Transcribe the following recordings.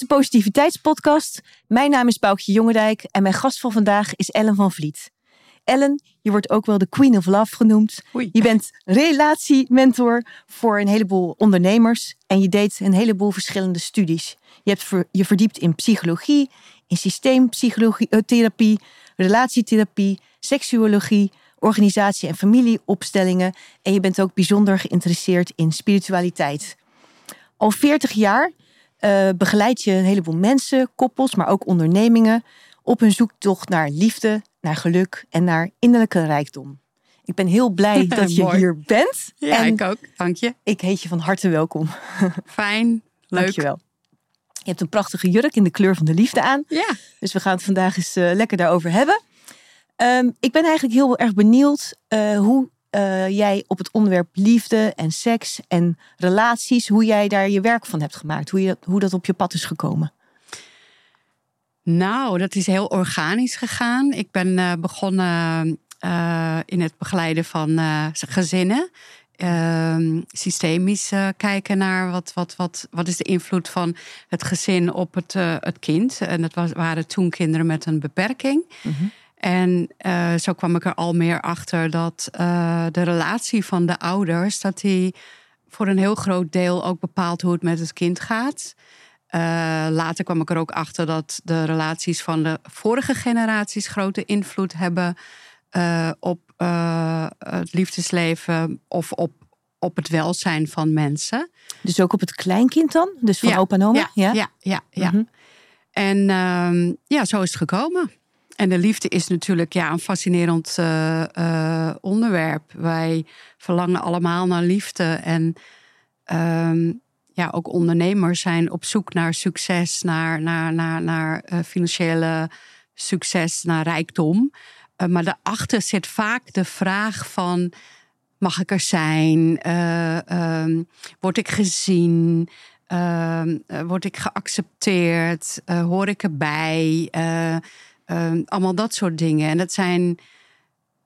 de Positiviteitspodcast. Mijn naam is Boukje Jongendijk en mijn gast van vandaag is Ellen van Vliet. Ellen, je wordt ook wel de Queen of Love genoemd. Je bent relatiementor voor een heleboel ondernemers en je deed een heleboel verschillende studies. Je hebt je verdiept in psychologie, in systeemtherapie, eh, relatietherapie, seksuologie, organisatie- en familieopstellingen en je bent ook bijzonder geïnteresseerd in spiritualiteit. Al 40 jaar uh, begeleid je een heleboel mensen, koppels, maar ook ondernemingen op hun zoektocht naar liefde, naar geluk en naar innerlijke rijkdom. Ik ben heel blij dat je hier bent. Ja, en ik ook. Dank je. Ik heet je van harte welkom. Fijn. Leuk. Dankjewel. Je hebt een prachtige jurk in de kleur van de liefde aan. Ja. Dus we gaan het vandaag eens uh, lekker daarover hebben. Um, ik ben eigenlijk heel erg benieuwd uh, hoe uh, jij op het onderwerp liefde en seks en relaties, hoe jij daar je werk van hebt gemaakt, hoe, je, hoe dat op je pad is gekomen. Nou, dat is heel organisch gegaan. Ik ben uh, begonnen uh, in het begeleiden van gezinnen. Ehm, systemisch kijken naar wat, wat, wat, wat is de invloed van het gezin op het, het kind. En dat was, waren toen kinderen met een beperking. Mm -hmm. En uh, zo kwam ik er al meer achter dat uh, de relatie van de ouders, dat die voor een heel groot deel ook bepaalt hoe het met het kind gaat. Uh, later kwam ik er ook achter dat de relaties van de vorige generaties grote invloed hebben op het liefdesleven of op, op het welzijn van mensen. Dus ook op het kleinkind dan? Dus van ja, opa en oma? Ja, ja, ja. ja, ja. Mm -hmm. En ehm, ja, zo is het gekomen. En de liefde is natuurlijk ja, een fascinerend uh, uh, onderwerp. Wij verlangen allemaal naar liefde. En um, ja, ook ondernemers zijn op zoek naar succes, naar, naar, naar, naar uh, financiële succes, naar rijkdom. maar daarachter zit vaak de vraag van. Mag ik er zijn? Um, word ik gezien? word ik geaccepteerd? hoor ik erbij? Uh, allemaal dat soort dingen. En dat zijn,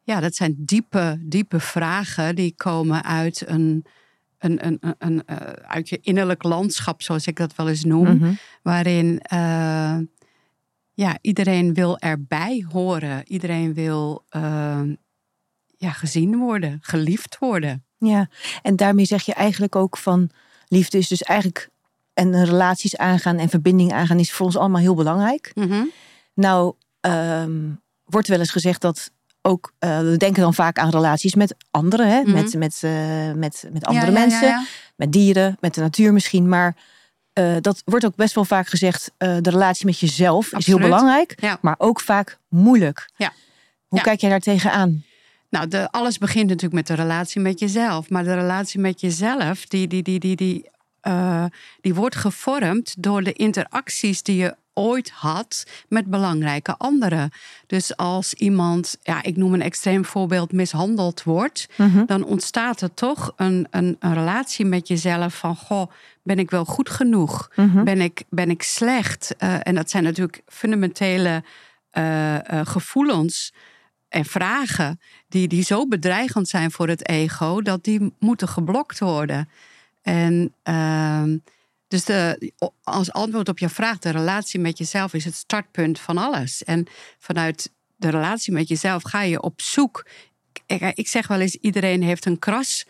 ja, dat zijn diepe, diepe vragen die komen uit een, een, een, een, uh, uit je innerlijk landschap, zoals ik dat wel eens noem. Mm -hmm. Waarin uh, ja, iedereen wil erbij horen. Iedereen wil ehm, ja, gezien worden, geliefd worden. Ja, en daarmee zeg je eigenlijk ook van liefde is dus eigenlijk en relaties aangaan en verbinding aangaan is voor ons allemaal heel belangrijk. Mm -hmm. Nou, um, wordt wel eens gezegd dat ook, uh, we denken dan vaak aan relaties met anderen, hè? Mm -hmm. met, met, uh, met, met andere ja, ja, mensen, ja, met dieren, met de natuur misschien. Maar uh, dat wordt ook best wel vaak gezegd, de relatie met jezelf Absoluut. is heel belangrijk, maar ook vaak moeilijk. Hoe kijk jij daar tegenaan? Nou, de, alles begint natuurlijk met de relatie met jezelf. Maar de relatie met jezelf, die, die, die, die, die, die wordt gevormd door de interacties die je ooit had met belangrijke anderen. Dus als iemand, ja, ik noem een extreem voorbeeld, mishandeld wordt, Mhm. mm -hmm. dan ontstaat er toch een, een, een, relatie met jezelf van, goh, ben ik wel goed genoeg? Mm -hmm. ben, ik, ben ik slecht? Uh, en dat zijn natuurlijk fundamentele uh, uh, gevoelens en vragen die, die zo bedreigend zijn voor het ego, dat die moeten geblokt worden. En ehm, dus de, als antwoord op je vraag, de relatie met jezelf is het startpunt van alles. En vanuit de relatie met jezelf ga je op zoek. Ik, ik zeg wel eens, iedereen heeft een kras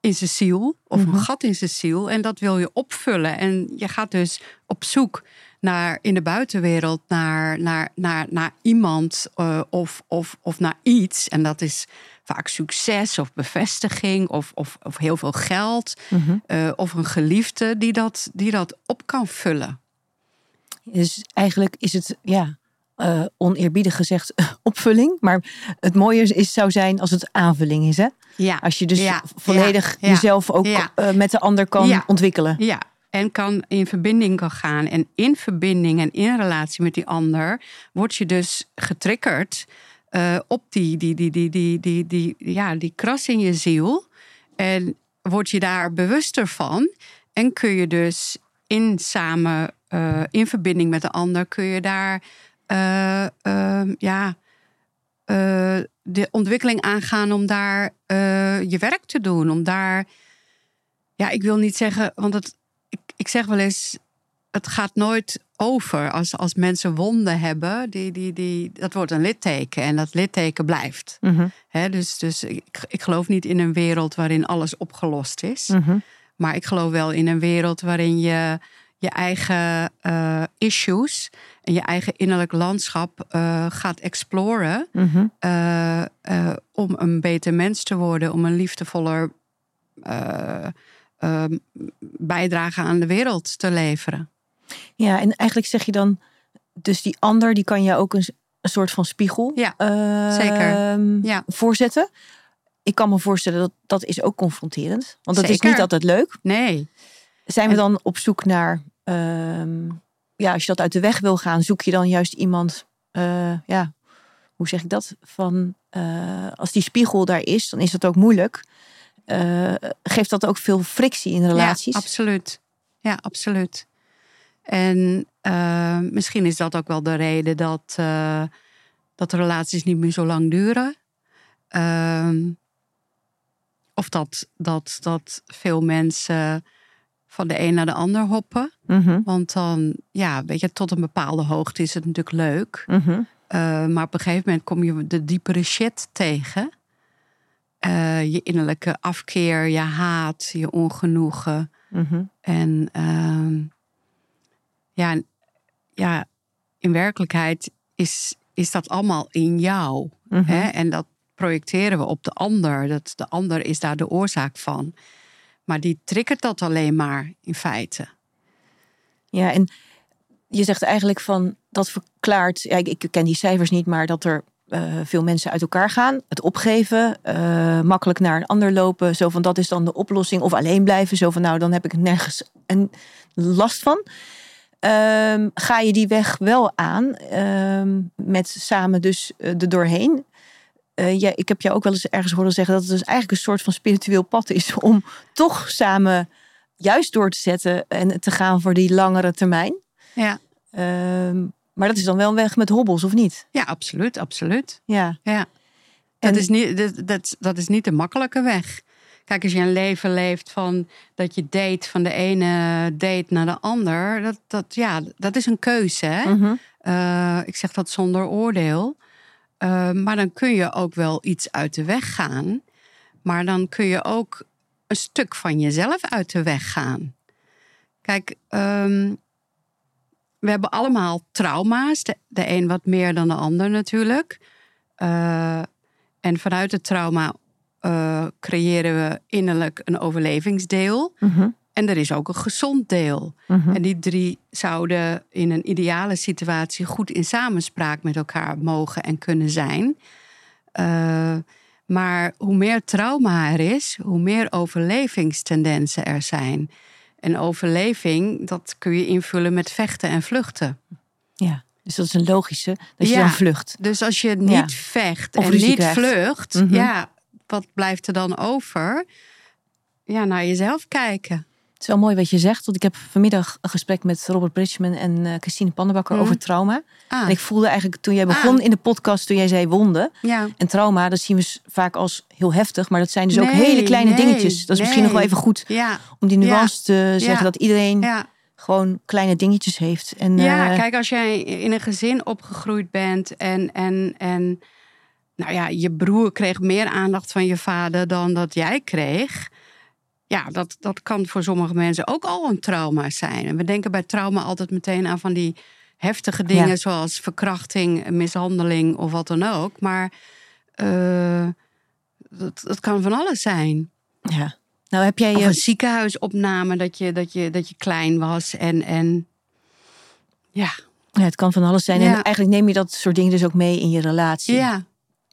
in zijn ziel of een mm -hmm. gat in zijn ziel en dat wil je opvullen. En je gaat dus op zoek naar in de buitenwereld naar, naar, naar, naar iemand uh, of, of, of naar iets. En dat is vaak succes of bevestiging of, of, of heel veel geld. Mhm. Mm -hmm. uh, of een geliefde die dat, die dat op kan vullen. Dus eigenlijk is het, ja, uh, oneerbiedig gezegd, opvulling. Maar het mooie is, zou zijn als het aanvulling is. Hè? Ja. Als je dus ja. volledig ja. jezelf ook uh, met de ander kan ontwikkelen. Ja, en kan in verbinding kan gaan. En in verbinding en in relatie met die ander word je dus getriggerd uh, op die, die, die, die, die, die, die, ja, die kras in je ziel. En word je daar bewuster van. En kun je dus in samen, uh, in verbinding met de ander, kun je daar uh, ja, de ontwikkeling aangaan om daar je werk te doen. Om daar, ja, ik wil niet zeggen, want het, ik, ik zeg wel eens, het gaat nooit over. Als, als mensen wonden hebben, die, die, die, dat wordt een litteken en dat litteken blijft. Mhm. dus dus ik, ik geloof niet in een wereld waarin alles opgelost is. Mhm. Maar ik geloof wel in een wereld waarin je je eigen uh, issues en je eigen innerlijk landschap uh, gaat exploren. Mhm. Uh, om een beter mens te worden, om een liefdevoller bijdrage aan de wereld te leveren. Ja, en eigenlijk zeg je dan, dus die ander die kan je ook een, een soort van spiegel ja, zeker. Ehm, ja. voorzetten. Ik kan me voorstellen dat dat is ook confronterend. Want dat is niet altijd leuk. Nee. Zijn we dan op zoek naar, ehm, ja, als je dat uit de weg wil gaan, zoek je dan juist iemand, uh, ja, hoe zeg ik dat? Van, uh, als die spiegel daar is, dan is dat ook moeilijk. Uh, geeft dat ook veel frictie in relaties? Ja, absoluut. Ja, absoluut. En uh, misschien is dat ook wel de reden dat, uh, dat de relaties niet meer zo lang duren. Uh, of dat, dat, dat veel mensen van de een naar de ander hoppen. Mm -hmm. Want dan, ja, weet je, tot een bepaalde hoogte is het natuurlijk leuk. Mm -hmm. maar op een gegeven moment kom je de diepere shit tegen. Uh, je innerlijke afkeer, je haat, je ongenoegen. Mm -hmm. En uh, ja, ja, in werkelijkheid is, is dat allemaal in jou. Mhm. Hè? En dat projecteren we op de ander. Dat de ander is daar de oorzaak van. Maar die triggert dat alleen maar in feite. Ja, en je zegt eigenlijk van dat verklaart. Ja, ik, ik ken die cijfers niet, maar dat er uh, veel mensen uit elkaar gaan, het opgeven, uh, makkelijk naar een ander lopen, zo van dat is dan de oplossing, of alleen blijven, zo van nou dan heb ik nergens een last van. Um, ga je die weg wel aan, um, met samen dus uh, er doorheen. ja, ik heb jou ook wel eens ergens horen zeggen dat het dus eigenlijk een soort van spiritueel pad is om toch samen juist door te zetten en te gaan voor die langere termijn. Ja. Um, maar dat is dan wel een weg met hobbels, of niet? Ja, absoluut, absoluut. Ja. ja. Dat, is niet, dat, dat, dat is niet de makkelijke weg. Kijk, als je een leven leeft van dat je date van de ene date naar de ander, dat, dat, ja, dat is een keuze. Hè? Mhm. Uh, ik zeg dat zonder oordeel. Uh, maar dan kun je ook wel iets uit de weg gaan. Maar dan kun je ook een stuk van jezelf uit de weg gaan. Kijk, um, we hebben allemaal trauma's. De, de een wat meer dan de ander natuurlijk. Uh, en vanuit het trauma uh, creëren we innerlijk een overlevingsdeel. Mm -hmm. En er is ook een gezond deel. Mm -hmm. En die drie zouden in een ideale situatie goed in samenspraak met elkaar mogen en kunnen zijn. Uh, maar hoe meer trauma er is, hoe meer overlevingstendensen er zijn. En overleving, dat kun je invullen met vechten en vluchten. Ja, dus dat is een logische, dat je ja, dan vlucht. Dus als je niet ja. vecht of en niet krijgt. vlucht, mm -hmm. ja, wat blijft er dan over? Ja, naar jezelf kijken. Het is wel mooi wat je zegt, want ik heb vanmiddag een gesprek met Robert Bridgman en uh, Christine Pannenbakker Mhm. mm. over trauma. Ah. En ik voelde eigenlijk toen jij begon Ah. in de podcast, toen jij zei wonden. Ja. En trauma, dat zien we vaak als heel heftig, maar dat zijn dus ook hele kleine nee, dingetjes. Dat is misschien nog wel even goed Ja, om die nuance te zeggen, dat iedereen gewoon kleine dingetjes heeft. En, Ja, eh, kijk, als jij in een gezin opgegroeid bent en, en, en nou ja, je broer kreeg meer aandacht van je vader dan dat jij kreeg. Ja, dat, dat kan voor sommige mensen ook al een trauma zijn. En we denken bij trauma altijd meteen aan van die heftige dingen Ja. zoals verkrachting, mishandeling of wat dan ook. Maar eh, dat, dat kan van alles zijn. ja. Nou heb jij Of je een ziekenhuisopname dat je, dat je, dat je klein was en, en ja, Ja, het kan van alles zijn. En eigenlijk neem je dat soort dingen dus ook mee in je relatie. ja,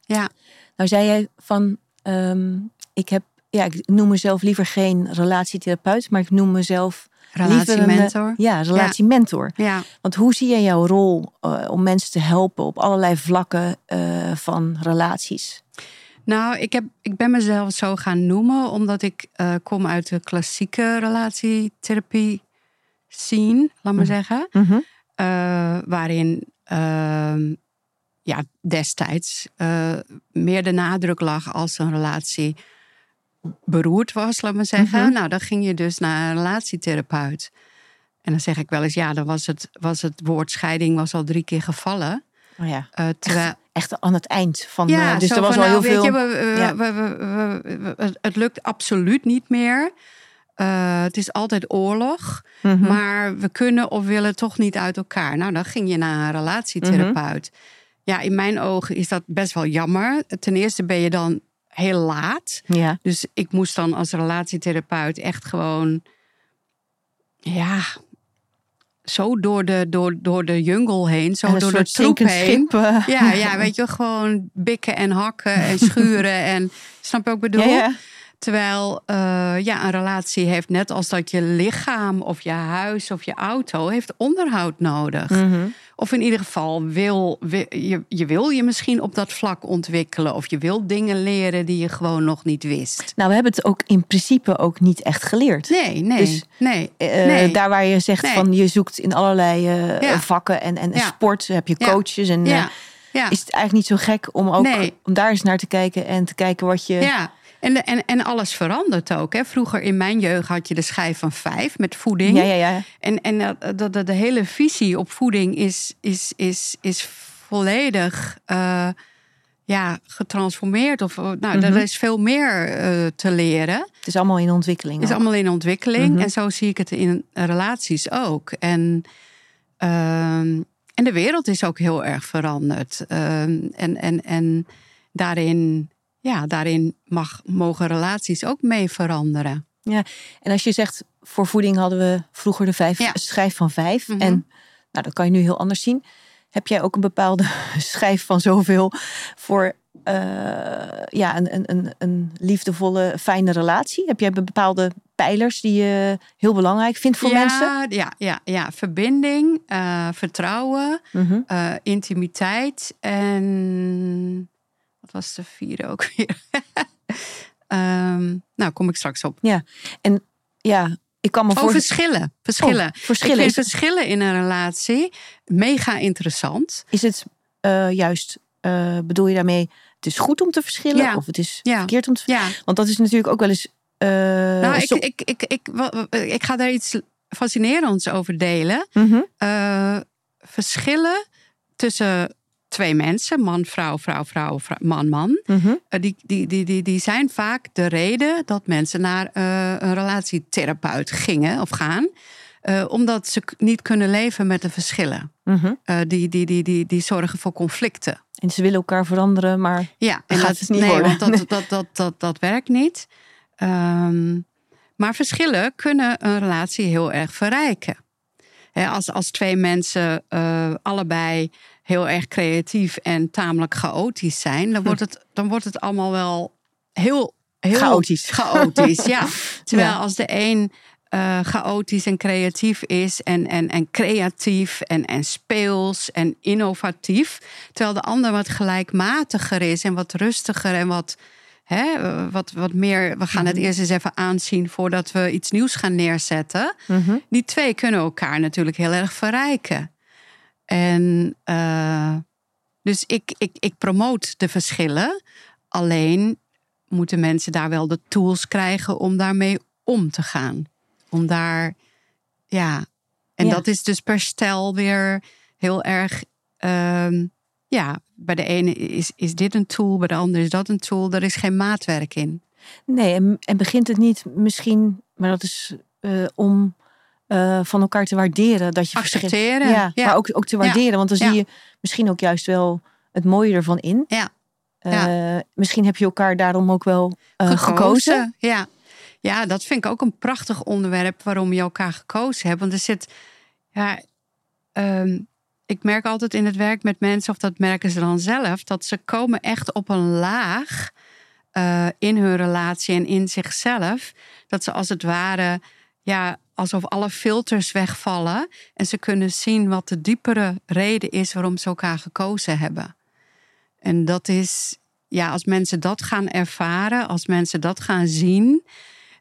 ja. Nou zei jij van, ehm, ik heb, ja, ik noem mezelf liever geen relatietherapeut, maar ik noem mezelf eh, Relatiementor. ja, relatiementor. Ja. Want hoe zie jij jouw rol eh, om mensen te helpen op allerlei vlakken eh, van relaties? Nou, ik, heb, ik ben mezelf zo gaan noemen omdat ik kom uit de klassieke relatietherapie scene, laat maar Mhm. zeggen. Eh, waarin ehm, ja, destijds meer de nadruk lag als een relatie beroerd was, laat maar zeggen. Mhm. Nou, dan ging je dus naar een relatietherapeut. En dan zeg ik wel eens, ja, dan was het, was het woord scheiding was al drie keer gevallen. Oh ja. Uh, terwijl, echt, echt, aan het eind van. Ja, uh, dus er was al heel veel. Je, we, we, we, het lukt absoluut niet meer. Uh, het is altijd oorlog, mm -hmm. maar we kunnen of willen toch niet uit elkaar. Nou, dan ging je naar een relatietherapeut. Mm -hmm. Ja, in mijn ogen is dat best wel jammer. Ten eerste ben je dan heel laat. Ja. Dus ik moest dan als relatietherapeut echt gewoon. Ja, zo door de, door, door de jungle heen, zo door de troep heen. Schip, ja, ja, weet je, gewoon bikken en hakken en schuren en snap je ook bedoel? Ja, ja. Terwijl uh, ja, een relatie heeft net als dat je lichaam of je huis of je auto heeft onderhoud nodig. Mm -hmm. Of in ieder geval wil, wil, je, je wil je misschien op dat vlak ontwikkelen. Of je wil dingen leren die je gewoon nog niet wist. Nou, we hebben het ook in principe ook niet echt geleerd. Nee, nee. Dus, nee, uh, nee. Daar waar je zegt Nee. van je zoekt in allerlei uh, Ja. vakken en, en Ja. sport heb je coaches. En Ja, ja. is het eigenlijk niet zo gek om ook Nee. om daar eens naar te kijken en te kijken wat je. Ja, en, en, en alles verandert ook. Hè. Vroeger in mijn jeugd had je de schijf van vijf met voeding. ja, ja. ja. En, en dat, dat, dat de hele visie op voeding is, is, is, is volledig eh, ja, getransformeerd. Of, nou, Mhm. Er is veel meer eh, te leren. Het is allemaal in ontwikkeling. Het is ook. allemaal in ontwikkeling. Mhm. En zo zie ik het in relaties ook. En, ehm, en de wereld is ook heel erg veranderd. Ehm, en, en, en daarin, ja, daarin mag, mogen relaties ook mee veranderen. En als je zegt, voor voeding hadden we vroeger de vijf, Ja. schijf van vijf. Mhm. En nou, dat kan je nu heel anders zien. Heb jij ook een bepaalde schijf van zoveel voor eh, ja, een, een, een, een liefdevolle, fijne relatie? Heb jij bepaalde pijlers die je heel belangrijk vindt voor ja, mensen? Ja, ja, ja. verbinding, eh, vertrouwen, Mhm. eh, intimiteit en wat was de vierde ook weer? Ehm, nou, kom ik straks op. Ja, ik kan me Oh, voor verschillen. Verschillen. Oh, verschillen. Ik vind het, verschillen in een relatie mega interessant. is het eh, juist, eh, bedoel je daarmee, het is goed om te verschillen Ja. of het is Ja. verkeerd om te Ja, Want dat is natuurlijk ook wel eens. eh, nou, ik, ik, ik, ik, ga daar iets fascinerends over delen. Mhm. Verschillen tussen twee mensen, man, vrouw, vrouw, vrouw, vrou- man, man. Mhm. Eh, die, die, die, die, die zijn vaak de reden dat mensen naar eh, een relatietherapeut gingen of gaan. Eh, omdat ze niet kunnen leven met de verschillen. Mhm. Die, die, die, die, die zorgen voor conflicten. En ze willen elkaar veranderen, maar Ja, en gaat dat, het niet nee, worden. want dat, dat, dat, dat, dat werkt niet. Ehm, maar verschillen kunnen een relatie heel erg verrijken. Hè, als, als twee mensen allebei heel erg creatief en tamelijk chaotisch zijn, dan wordt het, dan wordt het allemaal wel heel, heel Chaotisch. chaotisch, ja. Terwijl Ja. als de een eh, chaotisch en creatief is en, en, en creatief en, en speels en innovatief. Terwijl de ander wat gelijkmatiger is en wat rustiger en wat, hè, wat, wat meer. We gaan het eerst eens even aanzien voordat we iets nieuws gaan neerzetten. Mhm. Die twee kunnen elkaar natuurlijk heel erg verrijken. En eh, dus ik, ik, ik promoot de verschillen. Alleen moeten mensen daar wel de tools krijgen om daarmee om te gaan. Om daar, ja. En Ja. dat is dus per stel weer heel erg. ehm, ja, bij de ene is, is dit een tool, bij de andere is dat een tool. Er is geen maatwerk in. nee, en, en begint het niet misschien, maar dat is eh, om eh, van elkaar te waarderen dat je. Accepteren. Ja, ja. maar ook, ook te waarderen, want dan zie je misschien ook juist wel het mooie ervan in. Ja. Eh, misschien heb je elkaar daarom ook wel eh, gekozen. Ja. ja, dat vind ik ook een prachtig onderwerp waarom je elkaar gekozen hebt. Want er zit, ja, ehm, ik merk altijd in het werk met mensen, of dat merken ze dan zelf, dat ze komen echt op een laag in hun relatie en in zichzelf. Dat ze als het ware, ja, alsof alle filters wegvallen en ze kunnen zien wat de diepere reden is waarom ze elkaar gekozen hebben. En dat is, ja, als mensen dat gaan ervaren, als mensen dat gaan zien,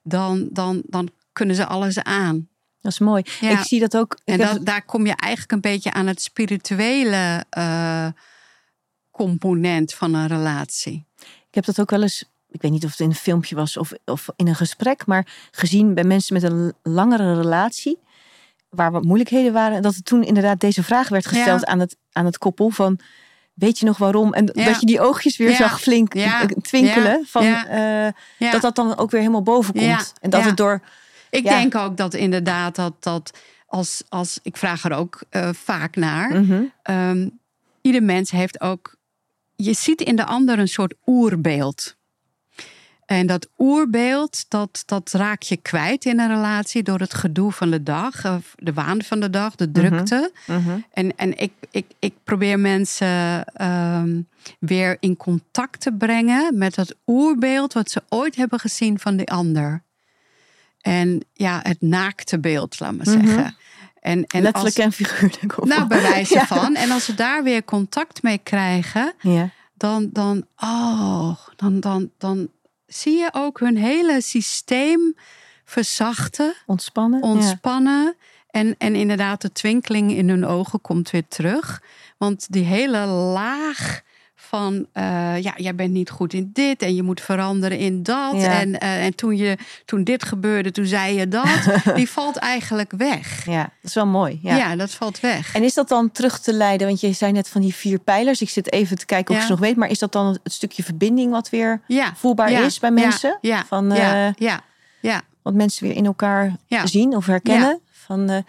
dan, dan, dan kunnen ze alles aan. Dat is mooi. Ja. Ik zie dat ook. En heb- daar kom je eigenlijk een beetje aan het spirituele eh, component van een relatie. Ik heb dat ook wel eens, ik weet niet of het in een filmpje was of, of in een gesprek, maar gezien bij mensen met een langere relatie. waar wat moeilijkheden waren. Dat er toen inderdaad deze vraag werd gesteld aan, het, aan het koppel van weet je nog waarom? En dat je die oogjes weer zag flink twinkelen. Van, uh, Dat dat dan ook weer helemaal boven komt. En dat het door. Ik denk ook dat inderdaad dat, dat als, als ik vraag er ook uh, vaak naar. Mm um, ieder mens heeft ook. Je ziet in de ander een soort oerbeeld. En dat oerbeeld, dat, dat raak je kwijt in een relatie door het gedoe van de dag, de waan van de dag, de drukte. Mhm, mhm. En, en ik, ik, ik probeer mensen ehm, weer in contact te brengen met dat oerbeeld wat ze ooit hebben gezien van de ander. En ja, het naakte beeld, laat maar Mhm. zeggen. En, en Letterlijk als, en figuurlijk. of nou, bij wijze Ja. van. En als ze daar weer contact mee krijgen, Ja. dan, dan, oh, dan, dan, dan zie je ook hun hele systeem verzachten, Ontspannen. ja. ontspannen. En, en inderdaad, de twinkeling in hun ogen komt weer terug. Want die hele laag van, eh, ja, jij bent niet goed in dit en je moet veranderen in dat. Ja. En, eh, en toen, je, toen dit gebeurde, toen zei je dat. die valt eigenlijk weg. Ja, dat is wel mooi. Ja. Ja, dat valt weg. En is dat dan terug te leiden? Want je zei net van die vier pijlers. Ik zit even te kijken of Ja. je ze nog weet. Maar is dat dan het stukje verbinding wat weer ja, voelbaar is bij mensen? Ja, Van, ja, eh, ja, ja. Wat mensen weer in elkaar Ja. zien of herkennen. Van,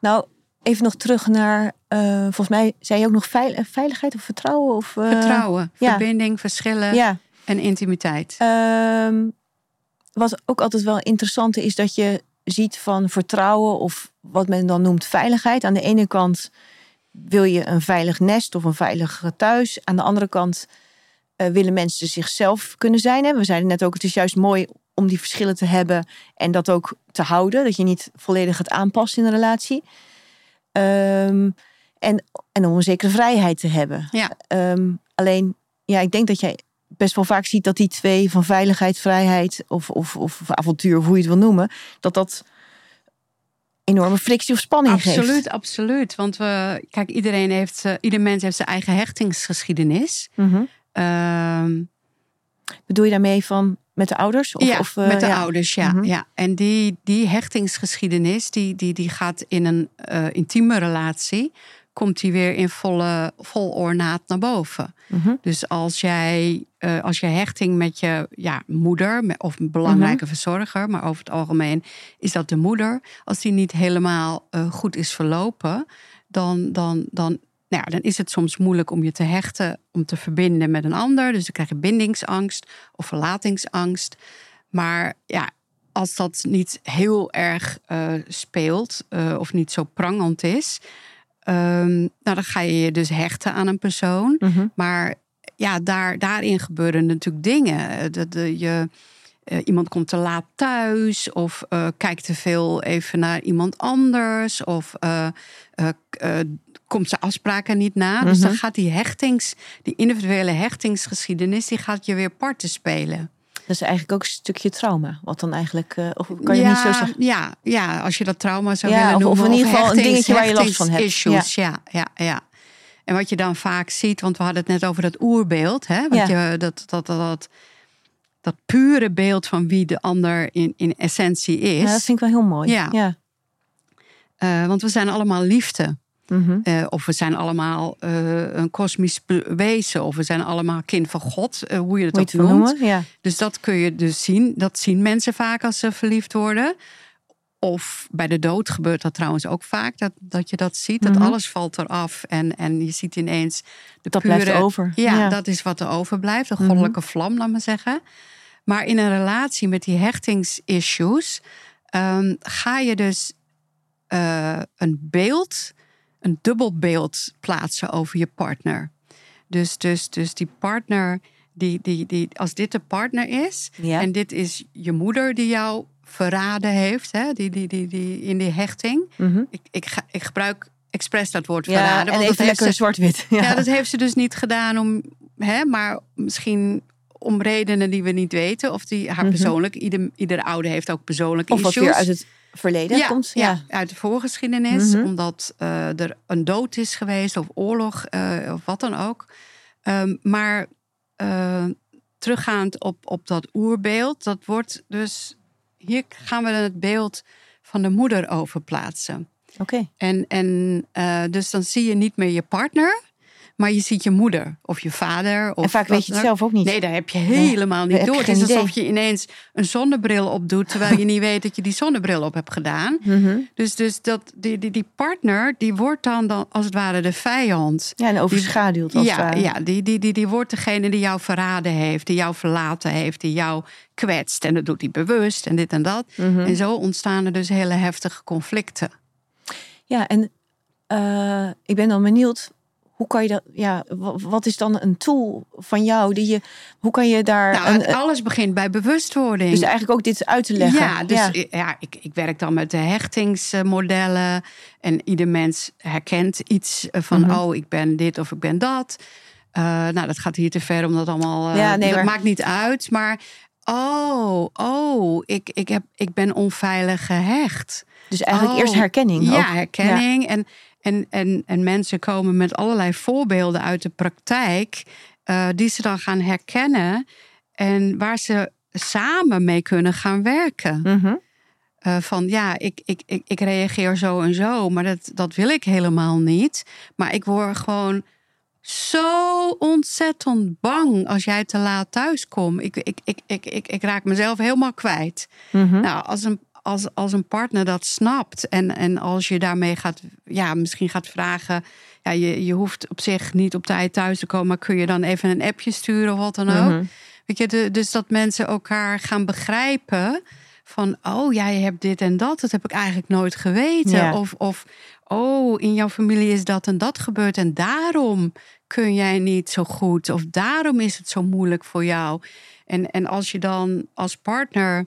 nou, even nog terug naar... eh, volgens mij zei je ook nog veil- eh, veiligheid of vertrouwen? Of, eh, Vertrouwen, ja. verbinding, verschillen Ja. en intimiteit. Ehm, wat ook altijd wel interessant is dat je ziet van vertrouwen of wat men dan noemt veiligheid. Aan de ene kant wil je een veilig nest of een veilig thuis. Aan de andere kant willen mensen zichzelf kunnen zijn. Hè? We zeiden net ook, het is juist mooi om die verschillen te hebben en dat ook te houden. Dat je niet volledig het aanpast in een relatie. Ehm, en, en om een zekere vrijheid te hebben. Ja. Ehm, alleen, ja, ik denk dat jij best wel vaak ziet dat die twee van veiligheid, vrijheid of, of, of avontuur, of hoe je het wil noemen, dat dat enorme frictie of spanning geeft. Absoluut, absoluut. Want we, kijk, iedereen heeft, eh, ieder mens heeft zijn eigen hechtingsgeschiedenis. Mhm. Ehm, Bedoel je daarmee van met de ouders? Of, ja, of, eh, met de ja. ouders, ja. Mhm. ja. En die, die hechtingsgeschiedenis, die, die, die gaat in een eh, intieme relatie, komt die weer in volle, vol ornaat naar boven. Mhm. Dus als jij, eh, als je hechting met je ja, moeder of een belangrijke Mhm. verzorger, maar over het algemeen is dat de moeder, als die niet helemaal goed is verlopen, dan, dan, dan, nou ja, dan is het soms moeilijk om je te hechten, om te verbinden met een ander. Dus dan krijg je bindingsangst of verlatingsangst. Maar ja, als dat niet heel erg eh, speelt eh, of niet zo prangend is, ehm, nou, dan ga je je dus hechten aan een persoon. Mhm. Maar ja, daar, daarin gebeuren natuurlijk dingen. Dat je, eh, iemand komt te laat thuis of kijkt te veel even naar iemand anders of komt zijn afspraken niet na. Dus dan Mhm. gaat die hechtings, die individuele hechtingsgeschiedenis, die gaat je weer parten spelen. Dat is eigenlijk ook een stukje trauma. Wat dan eigenlijk, eh, of kan je ja, niet zo zeggen? Ja, ja, als je dat trauma zou Ja, willen of- of noemen. in ieder geval een dingetje waar je last van hebt. hechtingsissues, ja. ja, ja, En wat je dan vaak ziet, want we hadden het net over dat oerbeeld. Hè? Want Ja. je, dat, dat, dat, dat, dat pure beeld van wie de ander in, in essentie is. Ja, dat vind ik wel heel mooi. Ja. ja. Eh, want we zijn allemaal liefde. Mhm. Eh, of we zijn allemaal eh, een kosmisch wezen. Of we zijn allemaal kind van God. eh, hoe je het ook noemt. noemen? Ja. Dus dat kun je dus zien. Dat zien mensen vaak als ze verliefd worden. Of bij de dood gebeurt dat trouwens ook vaak. Dat, dat je dat ziet. Dat Mhm. alles valt eraf. En, en je ziet ineens de Dat pure... blijft over. Ja, Ja. dat is wat er overblijft. Een Mhm. goddelijke vlam, laat maar zeggen. Maar in een relatie met die hechtingsissues... ehm, ga je dus een beeld, een dubbel beeld plaatsen over je partner. Dus, dus, dus die partner, die, die, die, als dit de partner is... Ja. en dit is je moeder die jou verraden heeft... Hè, die, die, die, die, in die hechting... Mhm. Ik, ik, ga, ik gebruik expres dat woord ja, verraden. en want even dat lekker zwart-wit. Ja. ja, dat heeft ze dus niet gedaan om, hè, maar misschien om redenen die we niet weten. Of die haar Mhm. persoonlijk, ieder, ieder oude heeft ook persoonlijke of wat issues. weer uit het verleden ja, komt. ja. Ja. uit de voorgeschiedenis. Mhm. Omdat eh, er een dood is geweest of oorlog eh, of wat dan ook. Ehm, maar eh, teruggaand op, op dat oerbeeld, dat wordt dus... Hier gaan we het beeld van de moeder over plaatsen. Oké. En, en dus dan zie je niet meer je partner, maar je ziet je moeder of je vader. Of en vaak weet je het zelf ook niet. Nee, daar heb je helemaal niet door. Het is alsof je ineens een zonnebril opdoet, terwijl je niet weet dat je die zonnebril op hebt gedaan. Mhm. Dus, dus dat, die, die, die partner, die wordt dan, dan als het ware de vijand. Ja, en overschaduwd als ja, het ware. Ja, die, die, die, die wordt degene die jou verraden heeft, die jou verlaten heeft, die jou kwetst. En dat doet hij bewust en dit en dat. Mhm. En zo ontstaan er dus hele heftige conflicten. Ja, en uh, ik ben dan benieuwd, hoe kan je dat, ja, wat is dan een tool van jou die je, hoe kan je daar. Nou, een, alles begint bij bewustwording. Dus eigenlijk ook dit uit te leggen. Ja, dus ja, ja ik, ik werk dan met de hechtingsmodellen en ieder mens herkent iets van, Mhm. oh, ik ben dit of ik ben dat. Uh, nou, dat gaat hier te ver om dat allemaal. Uh, Ja, nee, dat maar- maakt niet uit, maar. Oh, oh, ik, ik, heb, ik ben onveilig gehecht. Dus eigenlijk Oh, eerst herkenning. Ja, ook. herkenning. En, en, en, en mensen komen met allerlei voorbeelden uit de praktijk, eh, die ze dan gaan herkennen en waar ze samen mee kunnen gaan werken. Mhm. Eh, van ja, ik, ik, ik, ik reageer zo en zo, maar dat, dat wil ik helemaal niet. Maar ik word gewoon zo ontzettend bang als jij te laat thuis komt. Ik, ik, ik, ik, ik, ik raak mezelf helemaal kwijt. Mhm. Nou, als een, als, als een partner dat snapt en, en als je daarmee gaat, ja, misschien gaat vragen, ja, je, je hoeft op zich niet op tijd thuis te komen, maar kun je dan even een appje sturen of wat dan ook? Mhm. Weet je, de- dus dat mensen elkaar gaan begrijpen van, oh, jij hebt dit en dat, dat heb ik eigenlijk nooit geweten. Ja. Of, of, oh, in jouw familie is dat en dat gebeurd en daarom kun jij niet zo goed of daarom is het zo moeilijk voor jou. En, en als je dan als partner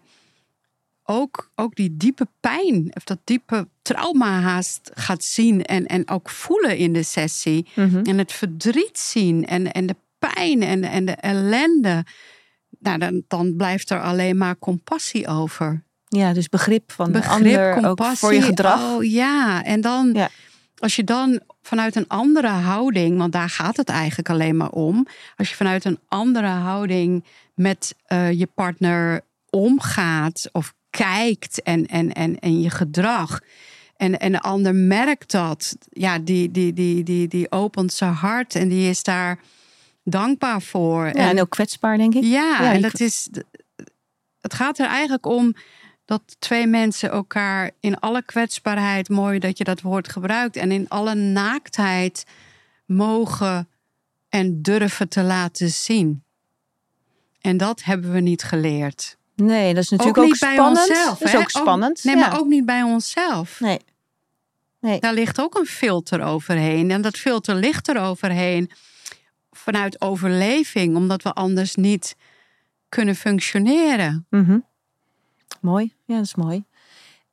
ook, ook die diepe pijn of dat diepe trauma haast gaat zien en, en ook voelen in de sessie. Mhm. En het verdriet zien en, en de pijn en, en de ellende. Nou, dan, dan blijft er alleen maar compassie over. Ja, dus begrip van de Begrip, ander ook compassie. voor je gedrag. Oh ja, en dan Ja. als je dan vanuit een andere houding, want daar gaat het eigenlijk alleen maar om. Als je vanuit een andere houding met eh, je partner omgaat of kijkt en, en, en, en je gedrag. En, en de ander merkt dat. Ja, die, die, die, die, die opent zijn hart en die is daar dankbaar voor. Ja, en ook kwetsbaar, denk ik. Ja, Ja, en dat is. Het gaat er eigenlijk om dat twee mensen elkaar in alle kwetsbaarheid, mooi dat je dat woord gebruikt, en in alle naaktheid mogen en durven te laten zien. En dat hebben we niet geleerd. Nee, dat is natuurlijk ook, niet bij spannend. onszelf. dat is hè? ook spannend. nee, ja. maar ook niet bij onszelf. Nee. Nee. Daar ligt ook een filter overheen. En dat filter ligt er overheen vanuit overleving, omdat we anders niet kunnen functioneren. Mhm. Mooi, ja, dat is mooi.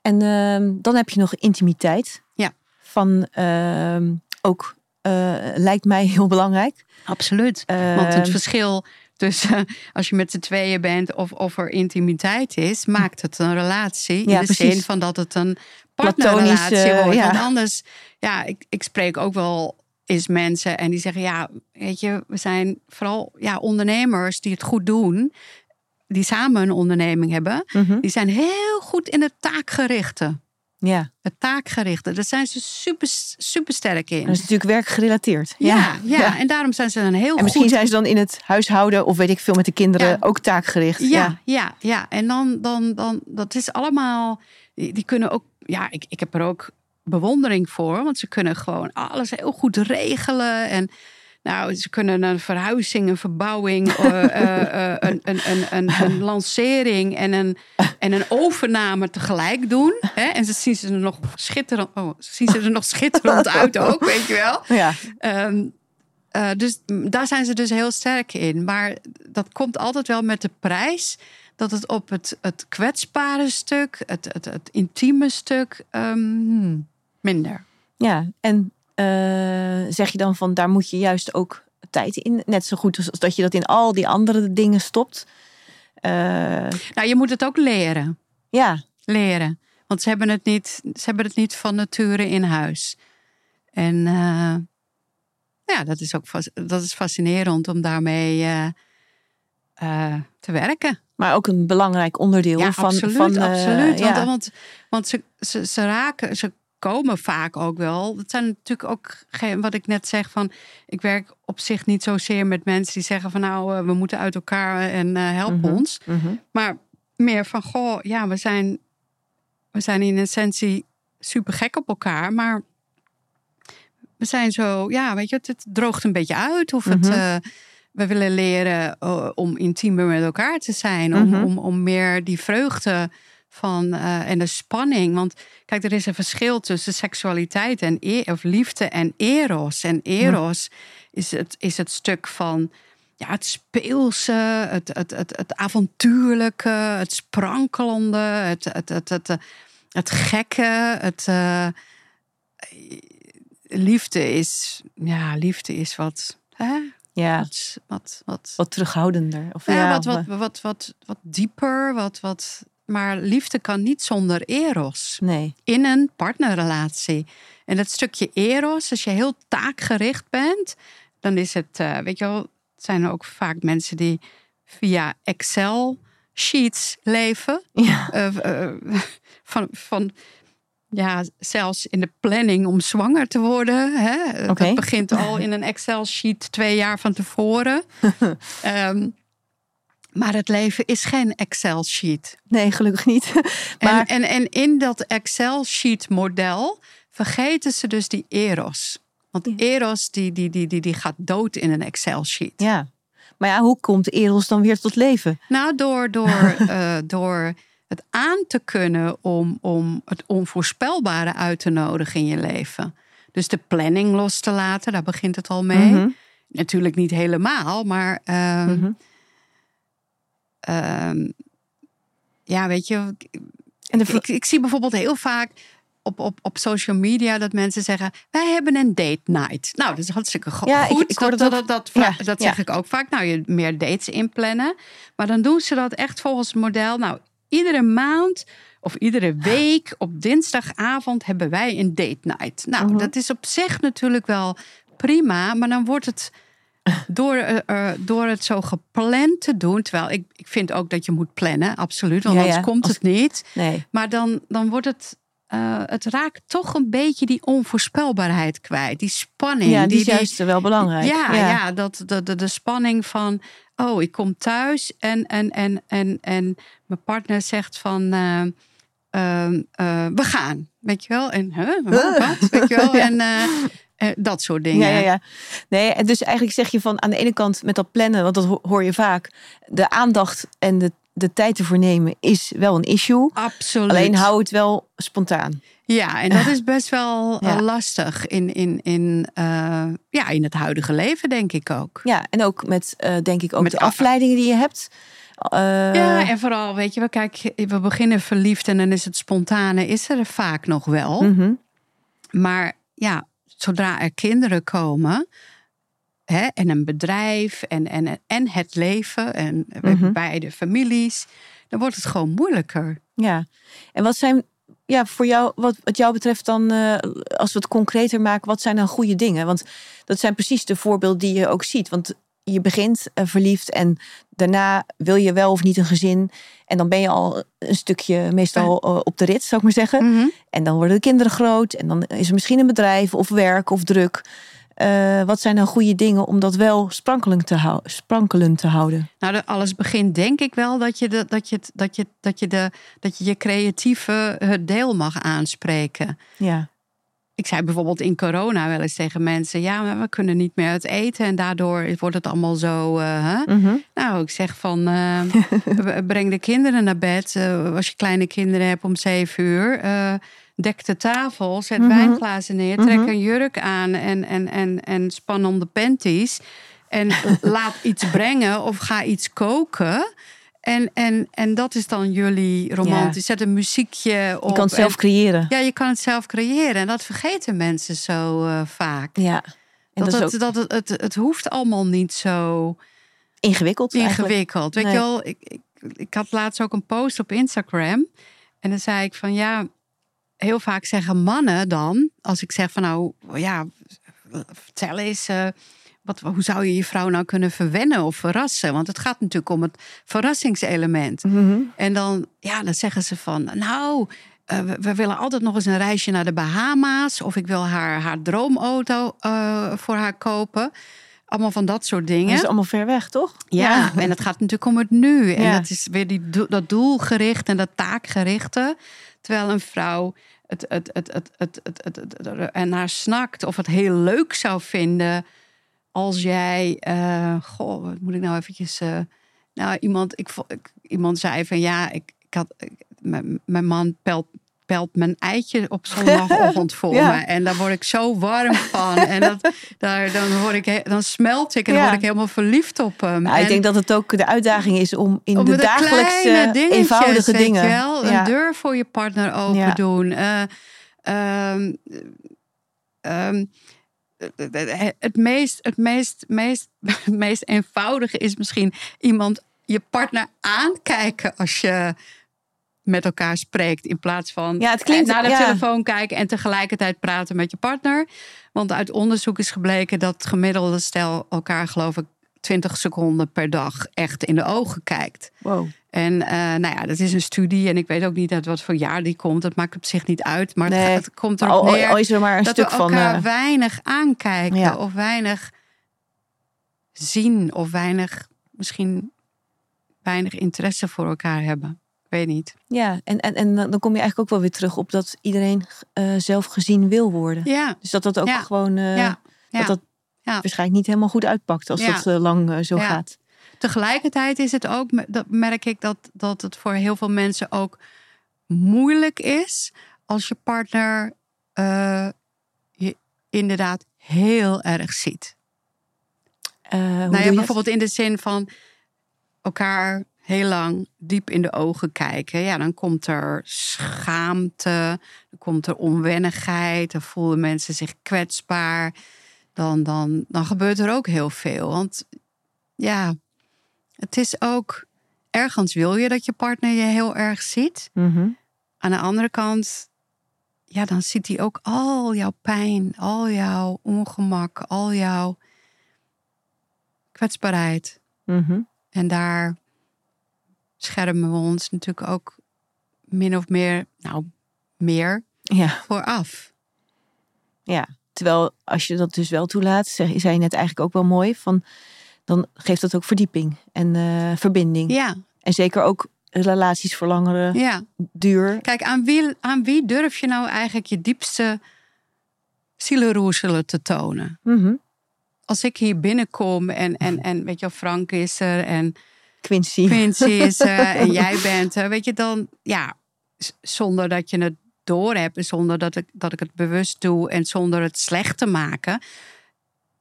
En ehm, dan heb je nog intimiteit. Ja. Van ehm, ook, eh, lijkt mij heel belangrijk. Absoluut. Want het Ehm, verschil tussen als je met z'n tweeën bent of, of er intimiteit is, maakt het een relatie. Ja, in de precies. zin van dat het een partnerrelatie eh, wordt. ja. Want anders, ja, ik, ik spreek ook wel eens mensen en die zeggen, ja, weet je, we zijn vooral ja, ondernemers die het goed doen, die samen een onderneming hebben, mhm. die zijn heel goed in het taakgerichte. Ja, Het taakgerichte, daar zijn ze super, super sterk in. dat is natuurlijk werkgerelateerd. ja, ja, en daarom zijn ze een heel En misschien goed zijn ze dan in het huishouden of weet ik veel met de kinderen Ja. ook taakgericht. Ja, ja, ja. En dan, dan, dan, dat is allemaal, die, die kunnen ook, ja, ik, ik heb er ook bewondering voor, want ze kunnen gewoon alles heel goed regelen. En nou, ze kunnen een verhuizing, een verbouwing, eh, een, een, een, een, een lancering en een, en een overname tegelijk doen. Hè? En ze zien ze er nog schitterend, oh, ze zien ze er nog schitterend uit ook, weet je wel. Ja. Ehm, eh, dus daar zijn ze dus heel sterk in. Maar dat komt altijd wel met de prijs dat het op het, het kwetsbare stuk, het, het, het intieme stuk, ehm, hmm, minder. Ja, en zeg je dan van daar moet je juist ook tijd in, net zo goed als dat je dat in al die andere dingen stopt. Eh, Nou, je moet het ook leren. ja, leren. Want ze hebben het niet, ze hebben het niet van nature in huis. En eh, ja, dat is ook dat is fascinerend om daarmee eh, eh, te werken. maar ook een belangrijk onderdeel Ja, van, absoluut, van eh, absoluut. ja. Want, want, want ze, ze, ze raken, ze komen vaak ook wel. Dat zijn natuurlijk ook geen, wat ik net zeg van. Ik werk op zich niet zozeer met mensen die zeggen van nou, eh, we moeten uit elkaar en uh, help Mhm, ons. mhm. Maar meer van goh, ja, we zijn, we zijn in essentie super gek op elkaar, maar we zijn zo, ja, weet je, het, het droogt een beetje uit. Of het, Mhm. eh, we willen leren eh, om intiemer met elkaar te zijn, om, om, om meer die vreugde van eh, en de spanning. Want kijk, er is een verschil tussen seksualiteit en e of liefde en eros. En eros is, het, is het stuk van ja, het speelse, het, het, het, het avontuurlijke, het sprankelende, het, het, het, het, het, gekke. Het, eh, liefde is, ja, liefde is wat, hè? Ja, wat, wat, wat, wat terughoudender. Of, ja, ja, wat, wat, wat, wat, wat dieper, wat, wat. Maar liefde kan niet zonder eros Nee. in een partnerrelatie. En dat stukje eros, als je heel taakgericht bent, dan is het, eh, weet je wel, het zijn ook vaak mensen die via Excel sheets leven. Ja. Eh, eh, van, van, ja, zelfs in de planning om zwanger te worden. Hè? Dat begint al in een Excel sheet twee jaar van tevoren. Ehm, maar het leven is geen Excel sheet. Nee, gelukkig niet. maar En, en, en in dat Excel-sheet model vergeten ze dus die eros. Want eros die, die, die, die, die gaat dood in een Excel-sheet. ja. Maar ja, hoe komt Eros dan weer tot leven? Nou, door, door, eh, door het aan te kunnen om, om het onvoorspelbare uit te nodigen in je leven. Dus de planning los te laten, daar begint het al mee. Mhm. Natuurlijk niet helemaal, maar ehm, Mhm. Ehm, ja, weet je, En de ik, ik zie bijvoorbeeld heel vaak op, op, op social media dat mensen zeggen: Wij hebben een date night. Nou, dat is hartstikke go- Ja, ik- goed. ik hoor dat, dat dat, dat, dat, Ja, dat ja. zeg ik ook vaak. Nou, je meer dates inplannen. Maar dan doen ze dat echt volgens het model. Nou, iedere maand of iedere week op dinsdagavond hebben wij een date night. Nou, Mhm. dat is op zich natuurlijk wel prima, maar dan wordt het. Door, eh, eh, door het zo gepland te doen. Terwijl ik, ik vind ook dat je moet plannen, absoluut. Want Ja, anders ja. komt het niet. nee. Maar dan, dan wordt het. eh, het raakt toch een beetje die onvoorspelbaarheid kwijt. Die spanning. Ja, die die, is juist wel belangrijk. Ja, ja. dat, de, de, de spanning van. Oh, ik kom thuis en, en, en, en, en mijn partner zegt van. eh, ehm, eh, we gaan. Weet je wel? En huh, wat? Weet je wel? En eh, dat soort dingen. Ja, ja, ja. Nee, en dus eigenlijk zeg je van aan de ene kant met dat plannen, want dat ho- hoor je vaak, de aandacht en de, de tijd ervoor nemen is wel een issue. Absoluut. Alleen hou het wel spontaan. Ja, en dat is best wel eh, Ja. lastig in, in, in, eh, ja, in het huidige leven, denk ik ook. Ja, en ook met, denk ik, ook Met de afleidingen die je hebt. Ja, en vooral, weet je, we, kijk, we beginnen verliefd en dan is het spontane, is er vaak nog wel. mhm. Maar ja, zodra er kinderen komen hè, en een bedrijf en, en, en het leven en Mhm. beide families, dan wordt het gewoon moeilijker. ja. En wat zijn ja, voor jou, wat, wat jou betreft dan, eh, als we het concreter maken, wat zijn dan goede dingen? Want dat zijn precies de voorbeelden die je ook ziet. Want je begint eh, verliefd en daarna wil je wel of niet een gezin. En dan ben je al een stukje meestal eh, op de rit, zou ik maar zeggen. En dan worden de kinderen groot en dan is er misschien een bedrijf of werk of druk. Eh, wat zijn dan goede dingen om dat wel sprankelend te, hou- sprankelend te houden? Nou, de- alles begint denk ik wel dat je, de, dat je, het- dat je, dat je, de, dat je je creatieve deel mag aanspreken. Ja, Ik zei bijvoorbeeld in corona wel eens tegen mensen: ja, maar we kunnen niet meer uit eten en daardoor wordt het allemaal zo. eh, hè? Mhm. Nou, ik zeg van eh, breng de kinderen naar bed. Eh, als je kleine kinderen hebt om zeven uur. dek de tafel, zet Mhm. wijnglazen neer, trek Mhm. een jurk aan en, en, en, en span om de panties. En laat iets brengen of ga iets koken. En, en, en dat is dan jullie romantisch. Zet een muziekje op. je kan het zelf creëren. ja, je kan het zelf creëren. En dat vergeten mensen zo eh, vaak. Ja, en dat dat, het, ook dat het, het, het hoeft allemaal niet zo ingewikkeld. eigenlijk. ingewikkeld. Weet je wel, ik, ik, ik had laatst ook een post op Instagram. En dan zei ik van ja, heel vaak zeggen mannen dan, als ik zeg van nou ja, vertel eens, eh, wat, hoe zou je je vrouw nou kunnen verwennen of verrassen? Want het gaat natuurlijk om het verrassingselement. Mhm. En dan, ja, dan zeggen ze van nou. eh, we, willen altijd nog eens een reisje naar de Bahama's. Of ik wil haar, haar droomauto uh, voor haar kopen. Allemaal van dat soort dingen. Dat is allemaal ver weg, toch? Ja, en het gaat natuurlijk om het nu. En dat is weer die, dat doelgericht en dat taakgerichte. Terwijl een vrouw het, het, het, het, het, het, het, het, en naar snakt of het heel leuk zou vinden als jij, uh, goh, wat moet ik nou eventjes, uh, nou iemand, ik, ik, iemand zei van ja, ik, ik had, ik, mijn, mijn man pelt pelt mijn eitje op zondagochtend voor me. En daar word ik zo warm van. En dat, daar, dan, word ik, dan smelt ik en dan word ik helemaal verliefd op hem. Nou, ik denk dat het ook de uitdaging is om in de, dagelijkse eenvoudige dingen... Wel, een deur voor je partner open doen. Uh, het meest, het meest, meest, meest eenvoudige is misschien iemand je partner aankijken als je met elkaar spreekt. In plaats van ja, het klinkt, naar de telefoon kijken en tegelijkertijd praten met je partner. Want uit onderzoek is gebleken dat gemiddelde stel elkaar, geloof ik, 20 seconden per dag echt in de ogen kijkt. Wow. En uh, nou ja, dat is een studie en ik weet ook niet uit wat voor jaar die komt. Dat maakt op zich niet uit, maar nee. het, komt erop neer al, is er maar een dat stuk we elkaar van, uh, weinig aankijken of weinig zien of weinig, misschien weinig interesse voor elkaar hebben weet niet. Ja, en, en, en dan kom je eigenlijk ook wel weer terug op dat iedereen uh, zelf gezien wil worden. Ja. Dus dat dat ook gewoon, ja. dat dat waarschijnlijk niet helemaal goed uitpakt als dat uh, lang zo gaat. Tegelijkertijd is het ook, dat merk ik dat, dat het voor heel veel mensen ook moeilijk is als je partner je inderdaad heel erg ziet. nou ja, bijvoorbeeld in de zin van elkaar heel lang diep in de ogen kijken, ja, dan komt er schaamte, dan komt er onwennigheid, dan voelen mensen zich kwetsbaar. Dan, dan, dan gebeurt er ook heel veel. Want ja, het is ook ergens wil je dat je partner je heel erg ziet. Mhm. Aan de andere kant, ja, dan ziet hij ook al jouw pijn, al jouw ongemak, al jouw kwetsbaarheid. Mhm. En daar schermen we ons natuurlijk ook min of meer, nou, meer ja. vooraf. Ja, terwijl als je dat dus wel toelaat, zei je net eigenlijk ook wel mooi, van, dan geeft dat ook verdieping en uh, verbinding. Ja. En zeker ook relaties voor langere ja. duur. Kijk, aan wie, aan wie durf je nou eigenlijk je diepste zielenroerselen te tonen? Mm Als ik hier binnenkom en, en, en weet je, Frank is er en Quincy. Quincy is en jij bent er. Weet je dan, ja, zonder dat je het door hebt en zonder dat ik, dat ik het bewust doe en zonder het slecht te maken,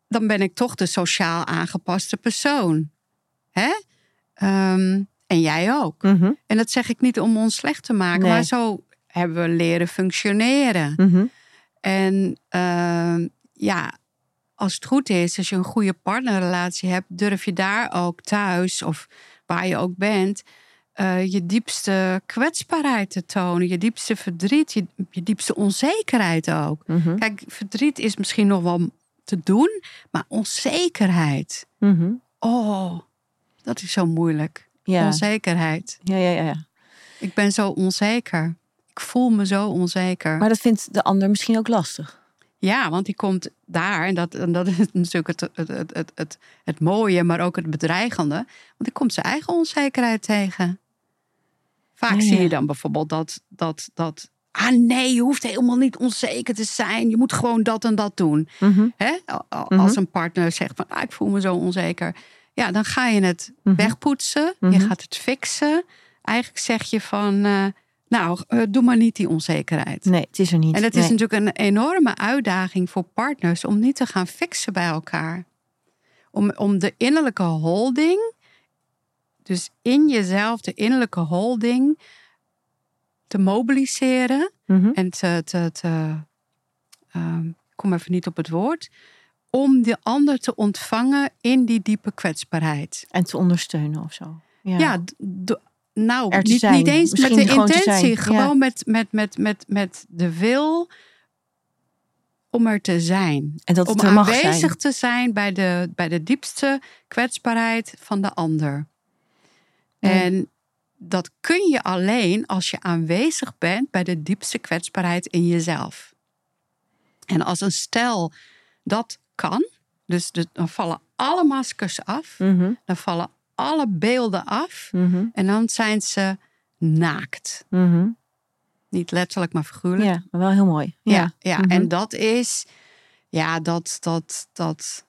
dan ben ik toch de sociaal aangepaste persoon. Hè? Ehm, en jij ook. Mhm. En dat zeg ik niet om ons slecht te maken, maar zo hebben we leren functioneren. Mhm. En uh, ja, als het goed is, als je een goede partnerrelatie hebt, durf je daar ook thuis of waar je ook bent, uh, je diepste kwetsbaarheid te tonen, je diepste verdriet, je, je diepste onzekerheid ook. Mhm. Kijk, verdriet is misschien nog wel te doen, maar onzekerheid. Mhm. Oh, dat is zo moeilijk. Ja. Onzekerheid. Ja, ja, ja, ja. Ik ben zo onzeker. Ik voel me zo onzeker. Maar dat vindt de ander misschien ook lastig. Ja, want die komt daar, en dat, en dat is natuurlijk het, het, het, het, het, het mooie, maar ook het bedreigende. Want die komt zijn eigen onzekerheid tegen. Vaak zie je dan bijvoorbeeld dat, dat, dat. Ah nee, je hoeft helemaal niet onzeker te zijn. Je moet gewoon dat en dat doen. Mhm. Hè? Als Mhm. een partner zegt van ah, ik voel me zo onzeker. Ja, dan ga je het Mhm. wegpoetsen. Je gaat het fixen. Eigenlijk zeg je van. eh, nou, eh, doe maar niet die onzekerheid. Nee, het is er niet. En het is natuurlijk een enorme uitdaging voor partners om niet te gaan fixen bij elkaar. Om, om de innerlijke holding, dus in jezelf de innerlijke holding, te mobiliseren Mhm. en te. te, te ehm, ik kom even niet op het woord. Om de ander te ontvangen in die diepe kwetsbaarheid. En te ondersteunen of zo. Ja. Ja, nou, niet, zijn. niet eens met de gewoon intentie. Gewoon ja. met, met, met, met, met de wil om er te zijn. en dat Om aanwezig zijn. te zijn bij de, bij de diepste kwetsbaarheid van de ander. En dat kun je alleen als je aanwezig bent bij de diepste kwetsbaarheid in jezelf. En als een stel dat kan, dus dan vallen alle maskers af, Mhm. dan vallen alle beelden af Mhm. en dan zijn ze naakt. Mhm. Niet letterlijk, maar figuurlijk. Ja, maar wel heel mooi. Ja. Ja, ja. En dat is, ja, dat, dat, dat.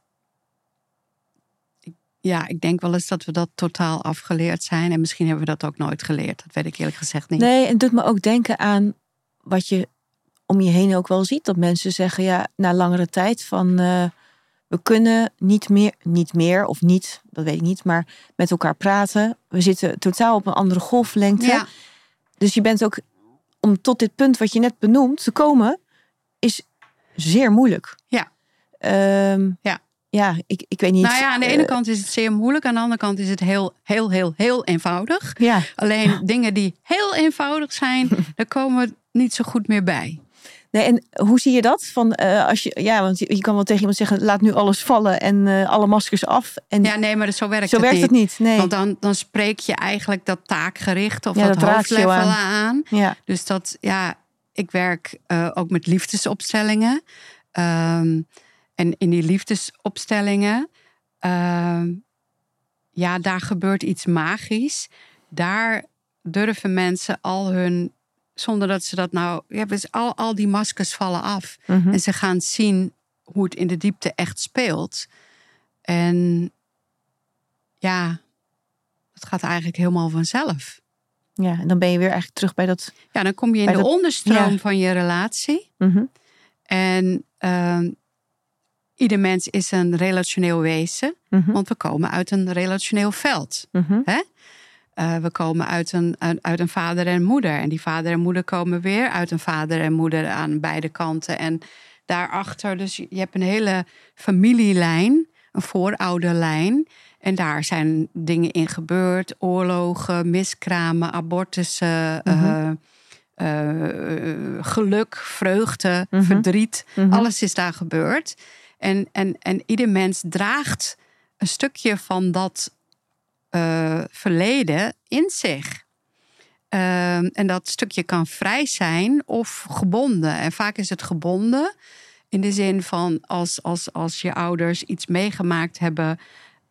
Ja, ik denk wel eens dat we dat totaal afgeleerd zijn. En misschien hebben we dat ook nooit geleerd. Dat weet ik eerlijk gezegd niet. Nee, en het doet me ook denken aan wat je om je heen ook wel ziet. Dat mensen zeggen, ja, na langere tijd van... eh, we kunnen niet meer, niet meer of niet, dat weet ik niet, maar met elkaar praten. We zitten totaal op een andere golflengte. Ja, Dus je bent ook, om tot dit punt wat je net benoemt te komen, is zeer moeilijk. Ja. Ehm, Ja. Ja, ik, ik weet niet. nou ja, aan de ene eh, kant is het zeer moeilijk. Aan de andere kant is het heel, heel, heel, heel eenvoudig. Ja, Alleen dingen die heel eenvoudig zijn, daar komen we niet zo goed meer bij. nee, en hoe zie je dat? Van, eh, als je, ja, want je, je kan wel tegen iemand zeggen, laat nu alles vallen en eh, alle maskers af. En Ja, nee, maar zo werkt zo het werkt niet. het niet. Nee. Want dan, dan spreek je eigenlijk dat taakgericht of Ja, dat, dat hoofdlevel aan. aan. ja. Dus dat, ja, ik werk ook met liefdesopstellingen. Ehm, en in die liefdesopstellingen, ehm, ja, daar gebeurt iets magisch. Daar durven mensen al hun, zonder dat ze dat nou, ja, dus al, al die maskers vallen af. Mhm. En ze gaan zien hoe het in de diepte echt speelt. En ja, het gaat eigenlijk helemaal vanzelf. ja, en dan ben je weer eigenlijk terug bij dat. Ja, dan kom je in de dat- onderstroom ja. van je relatie. Mhm. En ehm, ieder mens is een relationeel wezen, Mhm. want we komen uit een relationeel veld. Mhm. Eh, we komen uit een, uit, een vader en moeder. En die vader en moeder komen weer uit een vader en moeder aan beide kanten. En daarachter, dus je hebt een hele familielijn, een voorouderlijn. En daar zijn dingen in gebeurd: oorlogen, miskramen, abortussen, Mhm. eh, eh, geluk, vreugde, verdriet. Alles is daar gebeurd. En, en, en ieder mens draagt een stukje van dat eh, verleden in zich. Ehm, en dat stukje kan vrij zijn of gebonden. En vaak is het gebonden in de zin van als, als, als je ouders iets meegemaakt hebben.